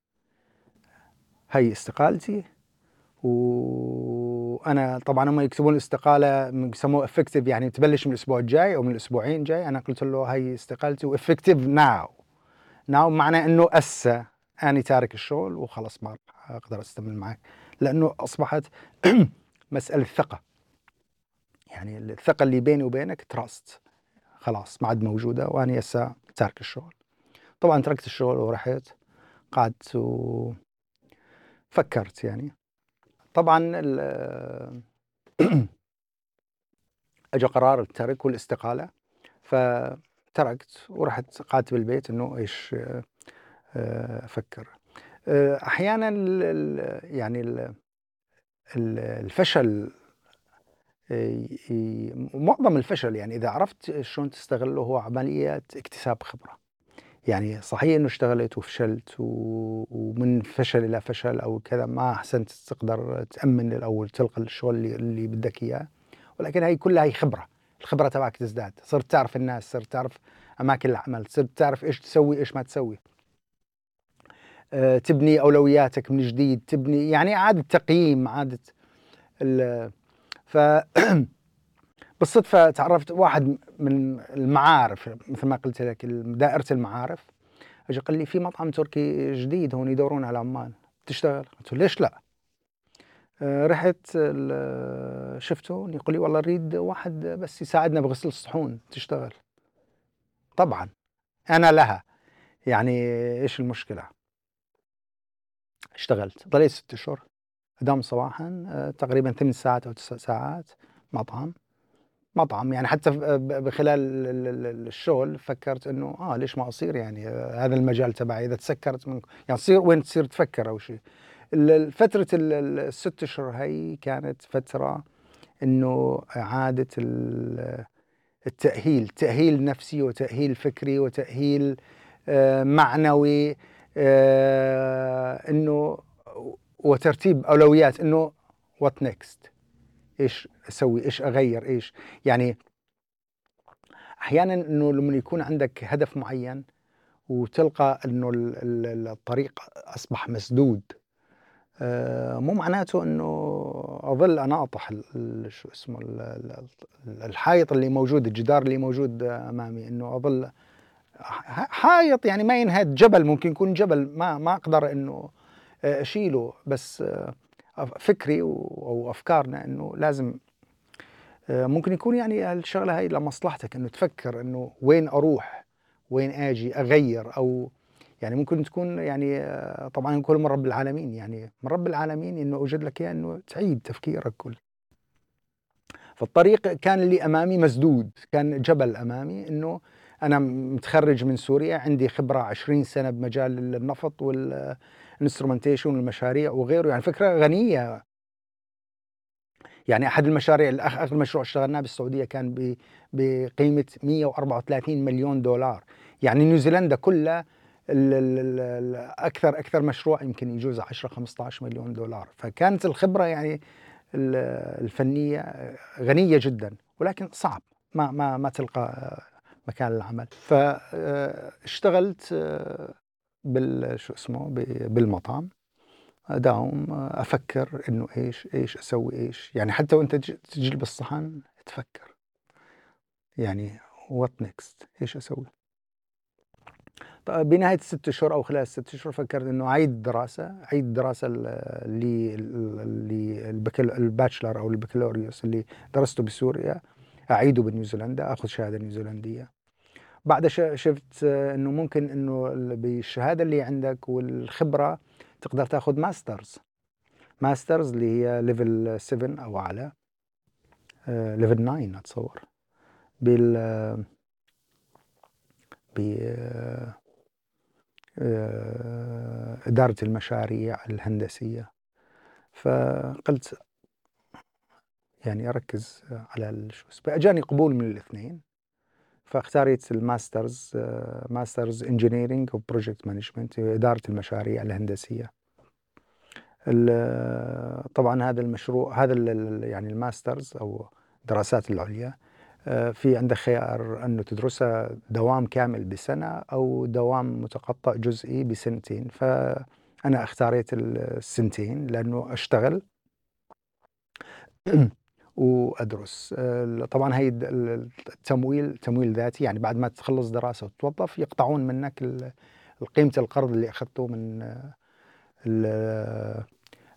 هي استقالتي وأنا طبعا هم يكتبون الاستقالة يسموه effective يعني تبلش من الأسبوع الجاي أو من الأسبوعين جاي. أنا قلت له هي استقالتي و effective now ناو معناه إنه هسه أنا تارك الشغل وخلص ما أقدر أستمر معك لأنه أصبحت [CLEARS THROAT] مسألة ثقة. يعني الثقة اللي بيني وبينك تراست خلاص ما عاد موجودة وأنا هسه تارك الشغل. طبعا تركت الشغل ورحت قعدت وفكرت يعني. طبعا [CLEARS THROAT] اجى قرار الترك والاستقالة فتركت ورحت قعدت بالبيت إنه إيش آه، أفكر آه، أحيانا ال- ال- يعني ال- ال- الفشل آه، معظم الفشل يعني إذا عرفت شلون تستغله هو عملية اكتساب خبرة. يعني صحيح إنه اشتغلت وفشلت و- ومن فشل إلى فشل أو كذا ما أحسنت تقدر تأمن أو تلقى الشغل اللي, اللي بدك إياه. ولكن هي كلها هي خبرة. الخبرة تبعك تزداد. صرت تعرف الناس صرت تعرف أماكن العمل صرت تعرف إيش تسوي إيش ما تسوي. آه، تبني أولوياتك من جديد تبني يعني إعادة تقييم إعادة ال- ف [CLEARS THROAT] بالصدفة تعرفت واحد من المعارف مثل ما قلت لك دائرة المعارف. اجى قال لي في مطعم تركي جديد هون يدورون على عمال تشتغل؟ قلت له ليش لا؟ آه، رحت شفته. يقول لي والله نريد واحد بس يساعدنا بغسل الصحون. تشتغل؟ طبعا. أنا لها. يعني إيش المشكلة؟ اشتغلت. ضليت ست أشهر. ادام صباحا آه، تقريبا ثمان ساعات أو تسع ساعات مطعم. مطعم يعني حتى بخلال ال- ال- ال- الشغل فكرت إنه آه ليش ما أصير؟ يعني هذا المجال تبعي إذا تسكرت من يعني تصير وين تصير تفكر أو شيء. فترة ال- ال- الست أشهر هي كانت فترة إنه إعادة ال- التأهيل تأهيل نفسي وتأهيل فكري وتأهيل آه، معنوي آه، إنه وترتيب أولويات إنه what next إيش أسوي؟ إيش أغير؟ إيش؟ يعني أحيانا إنه لما يكون عندك هدف معين وتلقى إنه ال- ال- الطريق أصبح مسدود آه، مو معناته إنه أظل اناطح شو اسمه ال- ال- ال- الحائط اللي موجود الجدار اللي موجود أمامي إنه أظل حائط يعني ما ينهد جبل ممكن يكون جبل ما ما أقدر إنه أشيله بس فكري و- أو أفكارنا إنه لازم آه، ممكن يكون يعني الشغلة هاي لمصلحتك إنه تفكر إنه وين أروح وين آجي أغير أو يعني ممكن تكون يعني آه، طبعا كل من رب العالمين يعني من رب العالمين إنه أوجد لك إياه إنه تعيد تفكيرك كل فالطريق كان اللي أمامي مسدود كان جبل أمامي إنه أنا متخرج من سوريا عندي خبرة 20 سنة بمجال النفط والانسترومنتيشن والمشاريع وغيره. يعني فكرة غنية. يعني أحد المشاريع الأخ- آخر مشروع اشتغلناه بالسعودية كان بقيمة 134 مليون دولار. يعني نيوزيلندا كلها أكثر أكثر مشروع يمكن يجوز 10 15 مليون دولار. فكانت الخبرة يعني ال- الفنية غنية جدا ولكن صعب. ما ما ما تلقى مكان العمل فاشتغلت بال شو اسمه بالمطعم. داوم أفكر إنه إيش إيش أسوي إيش. يعني حتى وأنت تج- تجلب الصحن تفكر. يعني what next إيش أسوي؟ طيب بنهاية الست اشهر أو خلال الست اشهر فكرت إنه اعيد دراسة اعيد دراسة ال bachelor أو البكالوريوس اللي درسته بسوريا أعيده بنيوزيلندا آخذ شهادة نيوزيلندية. بعد شفت آه، إنه ممكن إنه ال- بالشهادة اللي عندك والخبرة تقدر تاخذ masters masters اللي هي level 7 أو أعلى. level 9 أتصور. بال ب آه، إدارة المشاريع الهندسية. فقلت يعني أركز على شو اسمه أجاني قبول من الاثنين. فاختاريت ال masters masters engineering و project management إدارة المشاريع الهندسية. ال- طبعا هذا المشروع هذا يعني الماسترز أو الدراسات العليا. في عندك خيار أنه تدرسها دوام كامل بسنة أو دوام متقطع جزئي بسنتين. فأنا اختاريت السنتين لأنه أشتغل. [CLEARS THROAT] وأدرس. آه، طبعا هي التمويل تمويل ذاتي يعني بعد ما تخلص دراسة وتوظف يقطعون منك قيمة القرض اللي أخذته من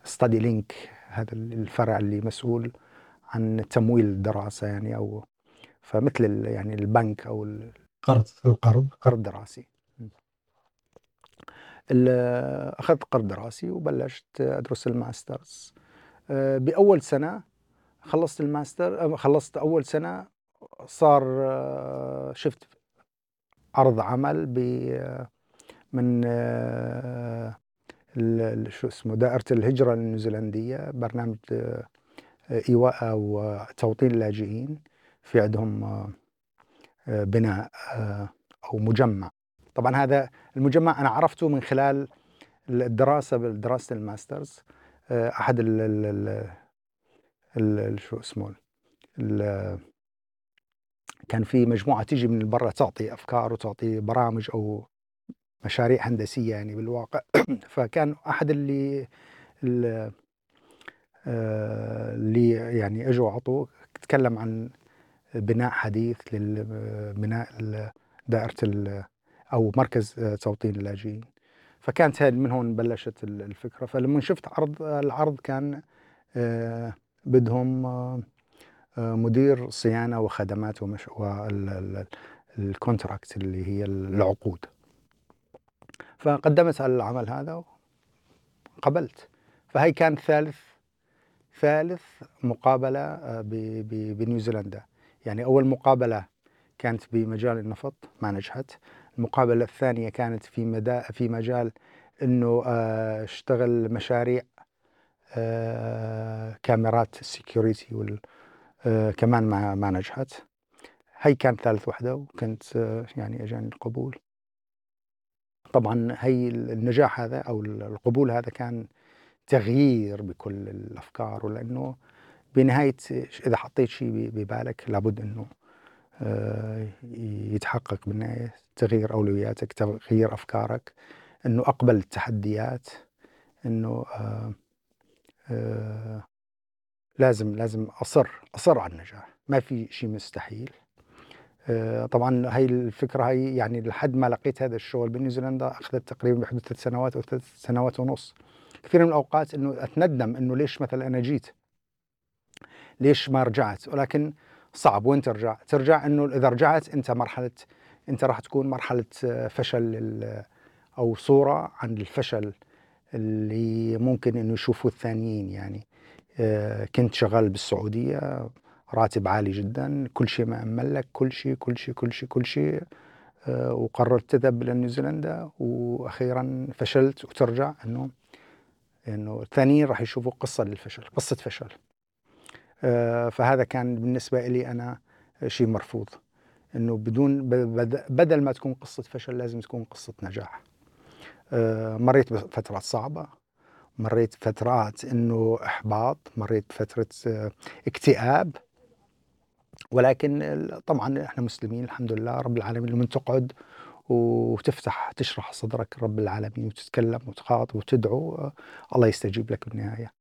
StudyLink هذا الفرع اللي مسؤول عن تمويل الدراسة يعني أو فمثل يعني البنك أو ال-
قرض
القرض.
قرض دراسي. أخذت قرض دراسي وبلشت أدرس ال masters. بأول سنة خلصت الماستر خلصت أول سنة صار أه، شفت عرض عمل ب من أه، ال- ال- شو اسمه دائرة الهجرة النيوزيلندية برنامج إيواء أو توطين اللاجئين في عندهم بناء أو مجمع. طبعا هذا المجمع أنا عرفته من خلال الدراسة بدراسة الماسترز أحد شو اسمه كان في مجموعة تيجي من برا تعطي أفكار وتعطي برامج أو مشاريع هندسية يعني بالواقع. [CLEARS THROAT] فكان أحد اللي ال- آه، اللي يعني إجوا عطوا تكلم عن بناء حديث دائرة ال- أو مركز آه، توطين اللاجئين. فكانت هذه من هون بلشت ال- الفكرة. فلما شفت عرض العرض كان آه، بدهم آه، آه، مدير صيانة وخدمات ومش والكونتراكت اللي هي العقود. فقدمت على العمل هذا وقبلت. فهي كان ثالث ثالث مقابلة آه، بنيوزيلندا يعني أول مقابلة كانت بمجال النفط ما نجحت. المقابلة الثانية كانت في مدا في مجال إنه اشتغل مشاريع كاميرات السكيورتي وال آه، كمان ما ما نجحت. هي كانت ثالث وحدة وكنت آه، يعني أجاني القبول. طبعا هي النجاح هذا أو القبول هذا كان تغيير بكل الأفكار ولأنه بنهاية إذا حطيت شيء ببالك لابد إنه آه، يتحقق بالنهاية تغيير أولوياتك تغيير أفكارك إنه أقبل التحديات إنه آه، آه، لازم لازم أصر أصر على النجاح. ما في شيء مستحيل. آه، طبعا هاي الفكرة هاي يعني لحد ما لقيت هذا الشغل بنيوزيلندا أخذت تقريبا بحدود ثلاث سنوات أو ثلاث سنوات ونص. كثير من الأوقات إنه أتندم إنه ليش مثلا أنا جيت؟ ليش ما رجعت؟ ولكن صعب. وين ترجع؟ ترجع إنه إذا رجعت أنت مرحلة أنت راح تكون مرحلة آه، فشل أو صورة عن الفشل. اللي ممكن إنه يشوفوه الثانيين يعني. آه، كنت شغال بالسعودية راتب عالي جدا كل شيء مأمن لك كل شيء كل شيء كل شيء كل شيء. آه، وقررت تذهب لنيوزيلندا وأخيرا فشلت وترجع إنه إنه الثانيين راح يشوفوا قصة للفشل قصة فشل. آه، فهذا كان بالنسبة لي أنا شيء مرفوض. إنه بدون بدل ما تكون قصة فشل لازم تكون قصة نجاح. مريت بفترات صعبة مريت فترات إنه إحباط مريت بفترة اكتئاب ولكن طبعا إحنا مسلمين الحمد لله رب العالمين لما تقعد وتفتح تشرح صدرك رب العالمين وتتكلم وتخاطب وتدعو الله يستجيب لك بالنهاية.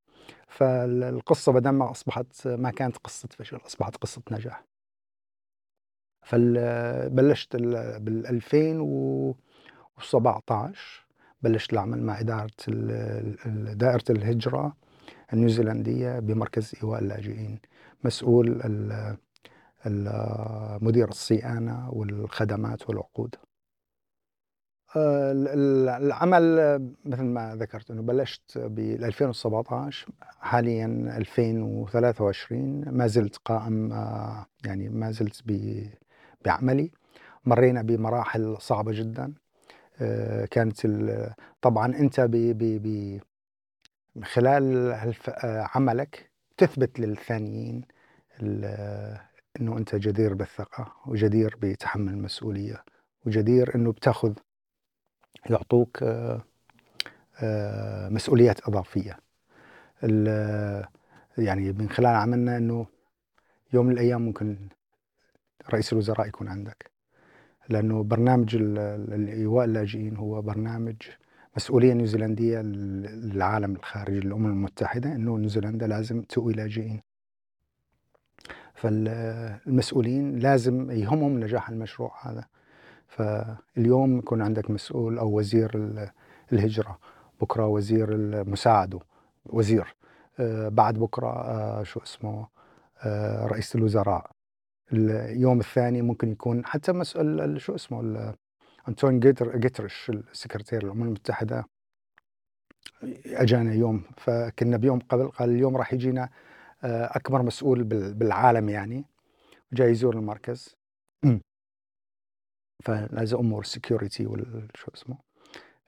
فالقصة بدل ما أصبحت ما كانت قصة فشل أصبحت قصة نجاح. فبلشت بال 2017 بلشت العمل مع إدارة دائرة الهجرة النيوزيلندية بمركز إيواء اللاجئين. مسؤول مدير الصيانة والخدمات والعقود. العمل مثل ما ذكرت إنه بلشت بال 2017 حاليا 2023 ما زلت قائم يعني ما زلت بعملي. مرينا بمراحل صعبة جدا. كانت طبعا أنت ب ب خلال عملك تثبت للثانيين إنه أنت جدير بالثقة وجدير بتحمل المسؤولية وجدير إنه بتاخذ يعطوك آه، آه، مسؤوليات إضافية. يعني من خلال عملنا إنه يوم من الأيام ممكن رئيس الوزراء يكون عندك. لأنه برنامج الإيواء اللاجئين هو برنامج مسؤولية نيوزيلندية للعالم الخارجي للأمم المتحدة إنه نيوزيلندا لازم تؤوي لاجئين. فالمسؤولين لازم يهمهم نجاح المشروع هذا. فاليوم يكون عندك مسؤول أو وزير الهجرة بكرة وزير المساعده وزير. آه، بعد بكرة آه، شو اسمه آه، رئيس الوزراء. اليوم الثاني ممكن يكون حتى مسؤول شو اسمه انتون جيترش السكرتير الامم المتحدة أجانا يوم. فكنا بيوم قبل قال اليوم راح يجينا آه، أكبر مسؤول بالعالم يعني جاي يزور المركز. فلازم أمور ال security والشو اسمه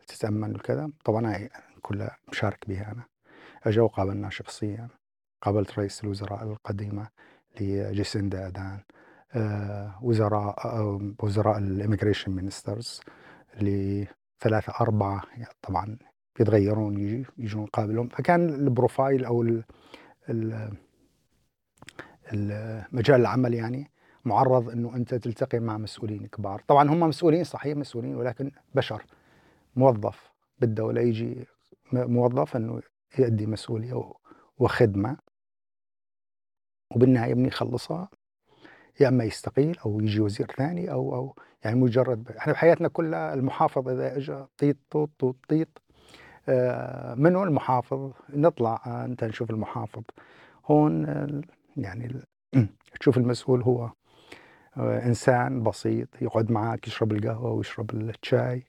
تتامن وكذا. طبعا هاي كلها مشارك بها أنا. أجا وقابلنا شخصيا. قابلت رئيس الوزراء القديمة. لجيسيندا أردرن آه، وزراء آه، وزراء ال immigration ministers لثلاثة أربعة يعني طبعا يتغيرون يجي يجون نقابلهم فكان البروفايل أو ال ال مجال العمل يعني معرض إنه أنت تلتقي مع مسؤولين كبار، طبعا هم مسؤولين صحيح مسؤولين ولكن بشر موظف بالدولة يجي موظف إنه يؤدي مسؤولية وخدمة. وبالنهاية من يخلصها يا اما يستقيل أو يجي وزير ثاني أو أو يعني مجرد إحنا بحياتنا كلها المحافظ اذا اجى طيط طوط طوط طيط آه، منو المحافظ؟ نطلع آه، انت نشوف المحافظ. هون يعني [CLEARS THROAT] تشوف المسؤول هو آه، انسان بسيط يقعد معك يشرب القهوة ويشرب الشاي.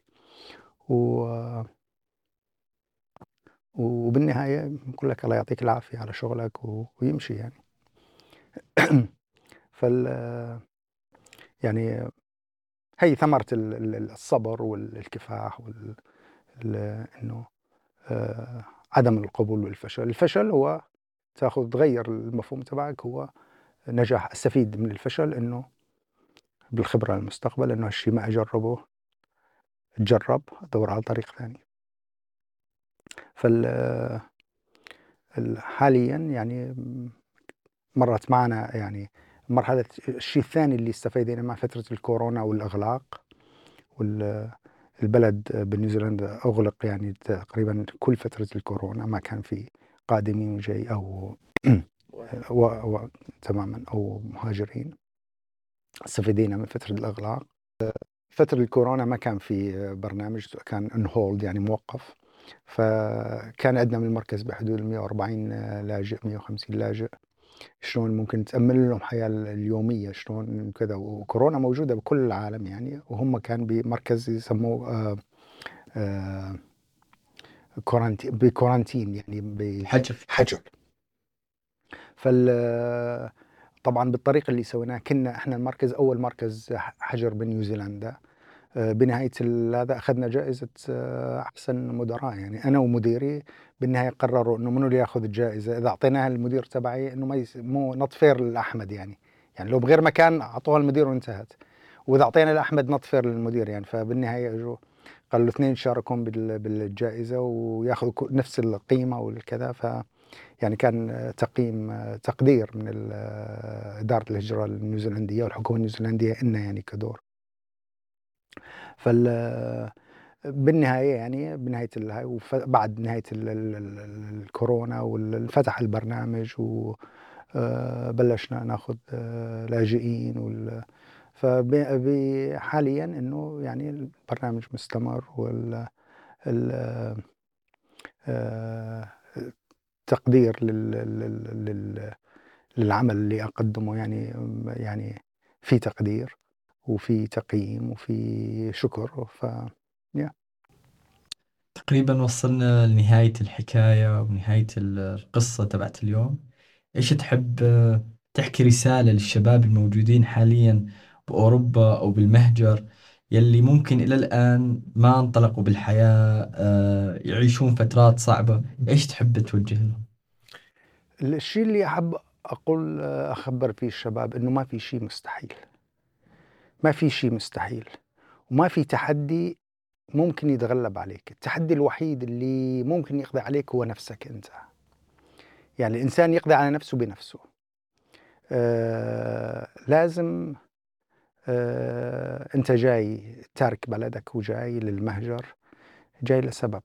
و وبالنهاية يقول لك الله يعطيك العافية على شغلك ويمشي يعني. [CLEARS THROAT] فال يعني هي ثمرة الصبر والكفاح وال إنه آه، عدم القبول والفشل، الفشل هو تاخذ تغير المفهوم تبعك هو نجاح أستفيد من الفشل إنه بالخبرة للمستقبل إنه هالشيء ما أجربه تجرب ادور على طريق ثاني. فال حاليا يعني مرت معنا يعني مرحلة الشيء الثاني اللي استفيدنا مع فترة الكورونا والإغلاق والبلد بنيوزيلندا أغلق يعني تقريبا كل فترة الكورونا ما كان في قادمين وجاي أو [CLEARS THROAT] و... و... تماما أو مهاجرين استفيدينا من فترة الإغلاق. فترة الكورونا ما كان في برنامج كان ان هولد يعني موقف. فكان عندنا من المركز بحدود 140 لاجئ 150 لاجئ. شلون ممكن تأمن لهم حياة اليومية شلون كذا وكورونا موجودة بكل العالم يعني وهم كان بمركز يسموه آه آه كورانتين بكورانتين يعني
حجر.
حجر. فال طبعا بالطريقة اللي سويناها كنا إحنا المركز أول مركز حجر بنيوزيلندا. آه، بنهاية هذا أخذنا جائزة أحسن مدراء يعني أنا ومديري بالنهاية قرروا إنه منو اللي يأخذ الجائزة؟ إذا أعطيناها للمدير تبعي إنه ما يس... مو not fair لأحمد يعني. يعني لو بغير مكان أعطوها المدير وانتهت. وإذا أعطينا لأحمد not fair للمدير يعني فبالنهاية إجوا قالوا الاثنين يشاركون بالجائزة ويأخذوا نفس القيمة والكذا. ف يعني كان تقييم تقدير من إدارة الهجرة النيوزيلندية والحكومة النيوزيلندية إنه يعني كدور. فال بالنهاية يعني بنهاية الهاي وبعد نهاية الكورونا وانفتح البرنامج وبلشنا ناخذ لاجئين وال فحاليا إنه يعني البرنامج مستمر وال تقدير لل... لل... للعمل اللي أقدمه يعني يعني في تقدير وفي تقييم وفي شكر ف.
تقريبا وصلنا لنهاية الحكاية ونهاية القصة تبعت اليوم. إيش تحب تحكي رسالة للشباب الموجودين حاليا بأوروبا أو بالمهجر يلي ممكن إلى الآن ما انطلقوا بالحياة آه، يعيشون فترات صعبة إيش تحب توجه لهم؟
الشيء اللي أحب أقول آه، أخبر فيه الشباب إنه ما في شيء مستحيل. ما في شيء مستحيل. وما في تحدي ممكن يتغلب عليك. التحدي الوحيد اللي ممكن يقضي عليك هو نفسك أنت. يعني الإنسان يقضي على نفسه بنفسه. آه لازم آه انت جاي تارك بلدك وجاي للمهجر جاي لسبب.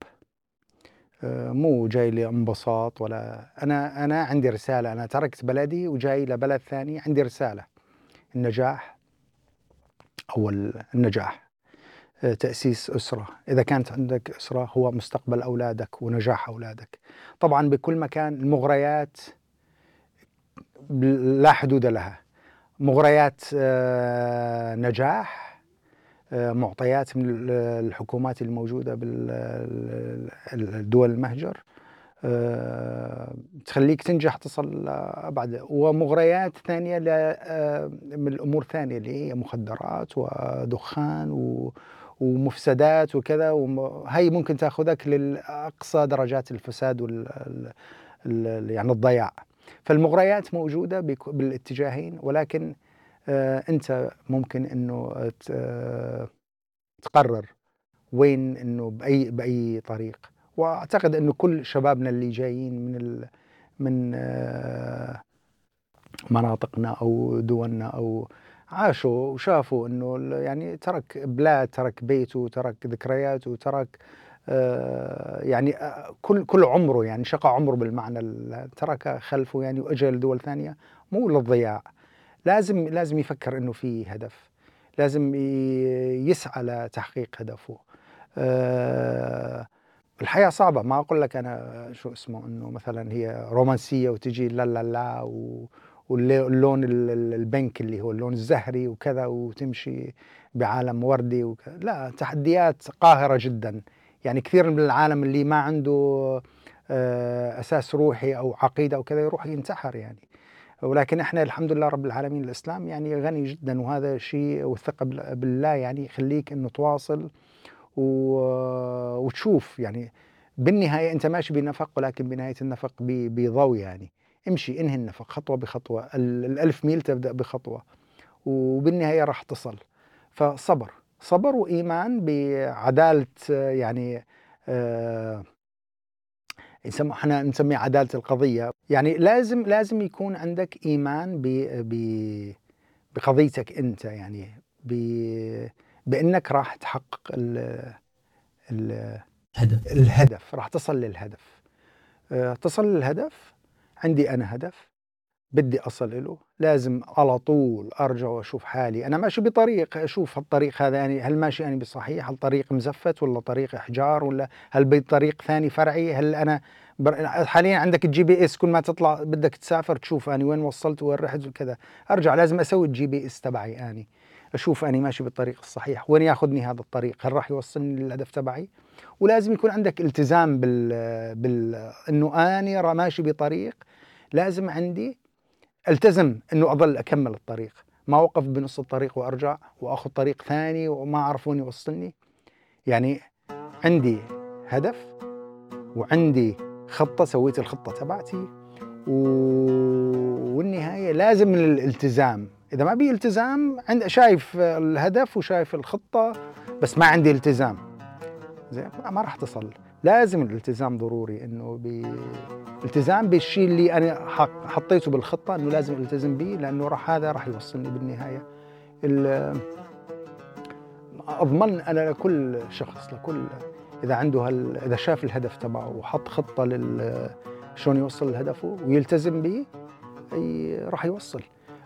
آه مو جاي لانبساط ولا أنا أنا عندي رسالة أنا تركت بلدي وجاي لبلد ثاني عندي رسالة. النجاح أو النجاح. تأسيس أسرة. إذا كانت عندك أسرة هو مستقبل أولادك ونجاح أولادك. طبعا بكل مكان المغريات لا حدود لها. مغريات آه، نجاح آه، معطيات من الحكومات الموجودة بالدول المهجر آه، تخليك تنجح تصل أبعد ومغريات ثانية من الأمور الثانية اللي هي مخدرات ودخان ومفسدات وكذا وهي ممكن تاخذك لأقصى درجات الفساد وال يعني الضياع. فالمغريات موجودة بالاتجاهين ولكن آه، أنت ممكن إنه تقرر وين إنه باي بأي طريق. وأعتقد إنه كل شبابنا اللي جايين من ال من آه، مناطقنا أو دولنا أو عاشوا وشافوا إنه يعني ترك بلاد ترك بيته ترك ذكرياته ترك آه، يعني آه، كل كل عمره يعني شقى عمره بالمعنى ترك خلفه يعني واجى لدول ثانية مو للضياع. لازم لازم يفكر إنه في هدف. لازم يسعى لتحقيق هدفه. آه، الحياة صعبة. ما أقول لك أنا شو اسمه إنه مثلا هي رومانسية وتجي لا لا لا واللون البنك اللي هو اللون الزهري وكذا وتمشي بعالم وردي وكذا لا تحديات قاهرة جدا. يعني كثير من العالم اللي ما عنده آه، أساس روحي أو عقيدة أو كذا يروح ينتحر يعني. ولكن إحنا الحمد لله رب العالمين الإسلام يعني غني جدا وهذا شيء والثقة بالله يعني يخليك إنه تواصل وتشوف يعني. بالنهاية أنت ماشي بنفق ولكن بنهاية النفق بضوء يعني. امشي انهي النفق؟ خطوة بخطوة. الألف ميل تبدأ بخطوة وبالنهاية راح تصل. فصبر. صبر وإيمان بعدالة يعني آه إحنا نسميه عدالة القضية. يعني لازم لازم يكون عندك إيمان ب ب بقضيتك أنت يعني ب بأنك راح تحقق ال ال
الهدف.
الهدف. راح تصل للهدف. آه تصل للهدف عندي أنا هدف بدي أصل له لازم على طول أرجع وأشوف حالي. أنا ماشي بطريق أشوف الطريق هذا يعني هل ماشي أنا بصحيح هل طريق مزفت ولا طريق إحجار ولا هل بطريق ثاني فرعي؟ هل أنا بر... حاليا عندك ال GPS كل ما تطلع بدك تسافر تشوف أني وين وصلت وين رحت وكذا. أرجع لازم أسوي ال GPS تبعي أني أشوف أني ماشي بالطريق الصحيح. وين ياخذني هذا الطريق؟ هل راح يوصلني للهدف تبعي؟ ولازم يكون عندك التزام بال بال إنه أني ماشي بطريق لازم عندي التزم إنه اظل أكمل الطريق. ما اوقف بنص الطريق وأرجع وأخذ طريق ثاني وما اعرف وين يوصلني يعني عندي هدف وعندي خطة سويت الخطة تبعتي و... والنهاية لازم الالتزام. إذا ما بي التزام عند شايف الهدف وشايف الخطة بس ما عندي التزام. زين ما راح تصل. لازم الالتزام ضروري إنه التزام بالشيء اللي أنا حطيته بالخطة إنه لازم التزم به لأنه راح هذا راح يوصلني بالنهاية. أضمن أنا لكل شخص لكل إذا عنده هال إذا شاف الهدف تبعه وحط خطة لل شلون يوصل لهدفه ويلتزم به راح يوصل.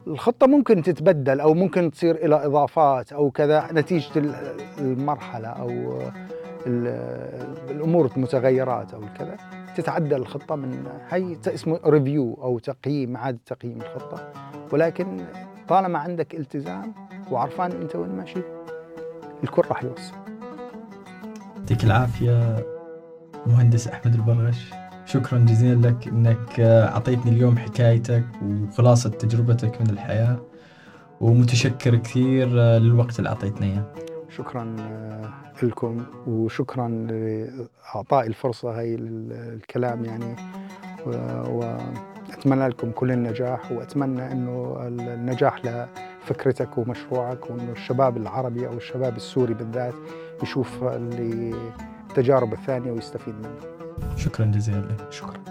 الخطة ممكن تتبدل أو ممكن تصير إلى إضافات أو كذا نتيجة المرحلة أو الأمور المتغيرات أو كذا تتعدل الخطة من هي اسمه ريفيو أو تقييم إعادة تقييم الخطة. ولكن طالما عندك التزام وعرفان أنت وين ماشي الكل راح يوصل.
يعطيك العافية مهندس أحمد البرغش. شكرا جزيلا لك إنك أعطيتني اليوم حكايتك وخلاصة تجربتك من الحياة ومتشكر كثير للوقت اللي اعطيتنا إياه.
شكرا لكم وشكرا لاعطائي الفرصة هاي الكلام يعني وأتمنى لكم كل النجاح وأتمنى إنه النجاح لفكرتك ومشروعك وإنه الشباب العربي أو الشباب السوري بالذات يشوف التجارب الثانية ويستفيد منها.
شكرا جزيلا لك.
شكرا.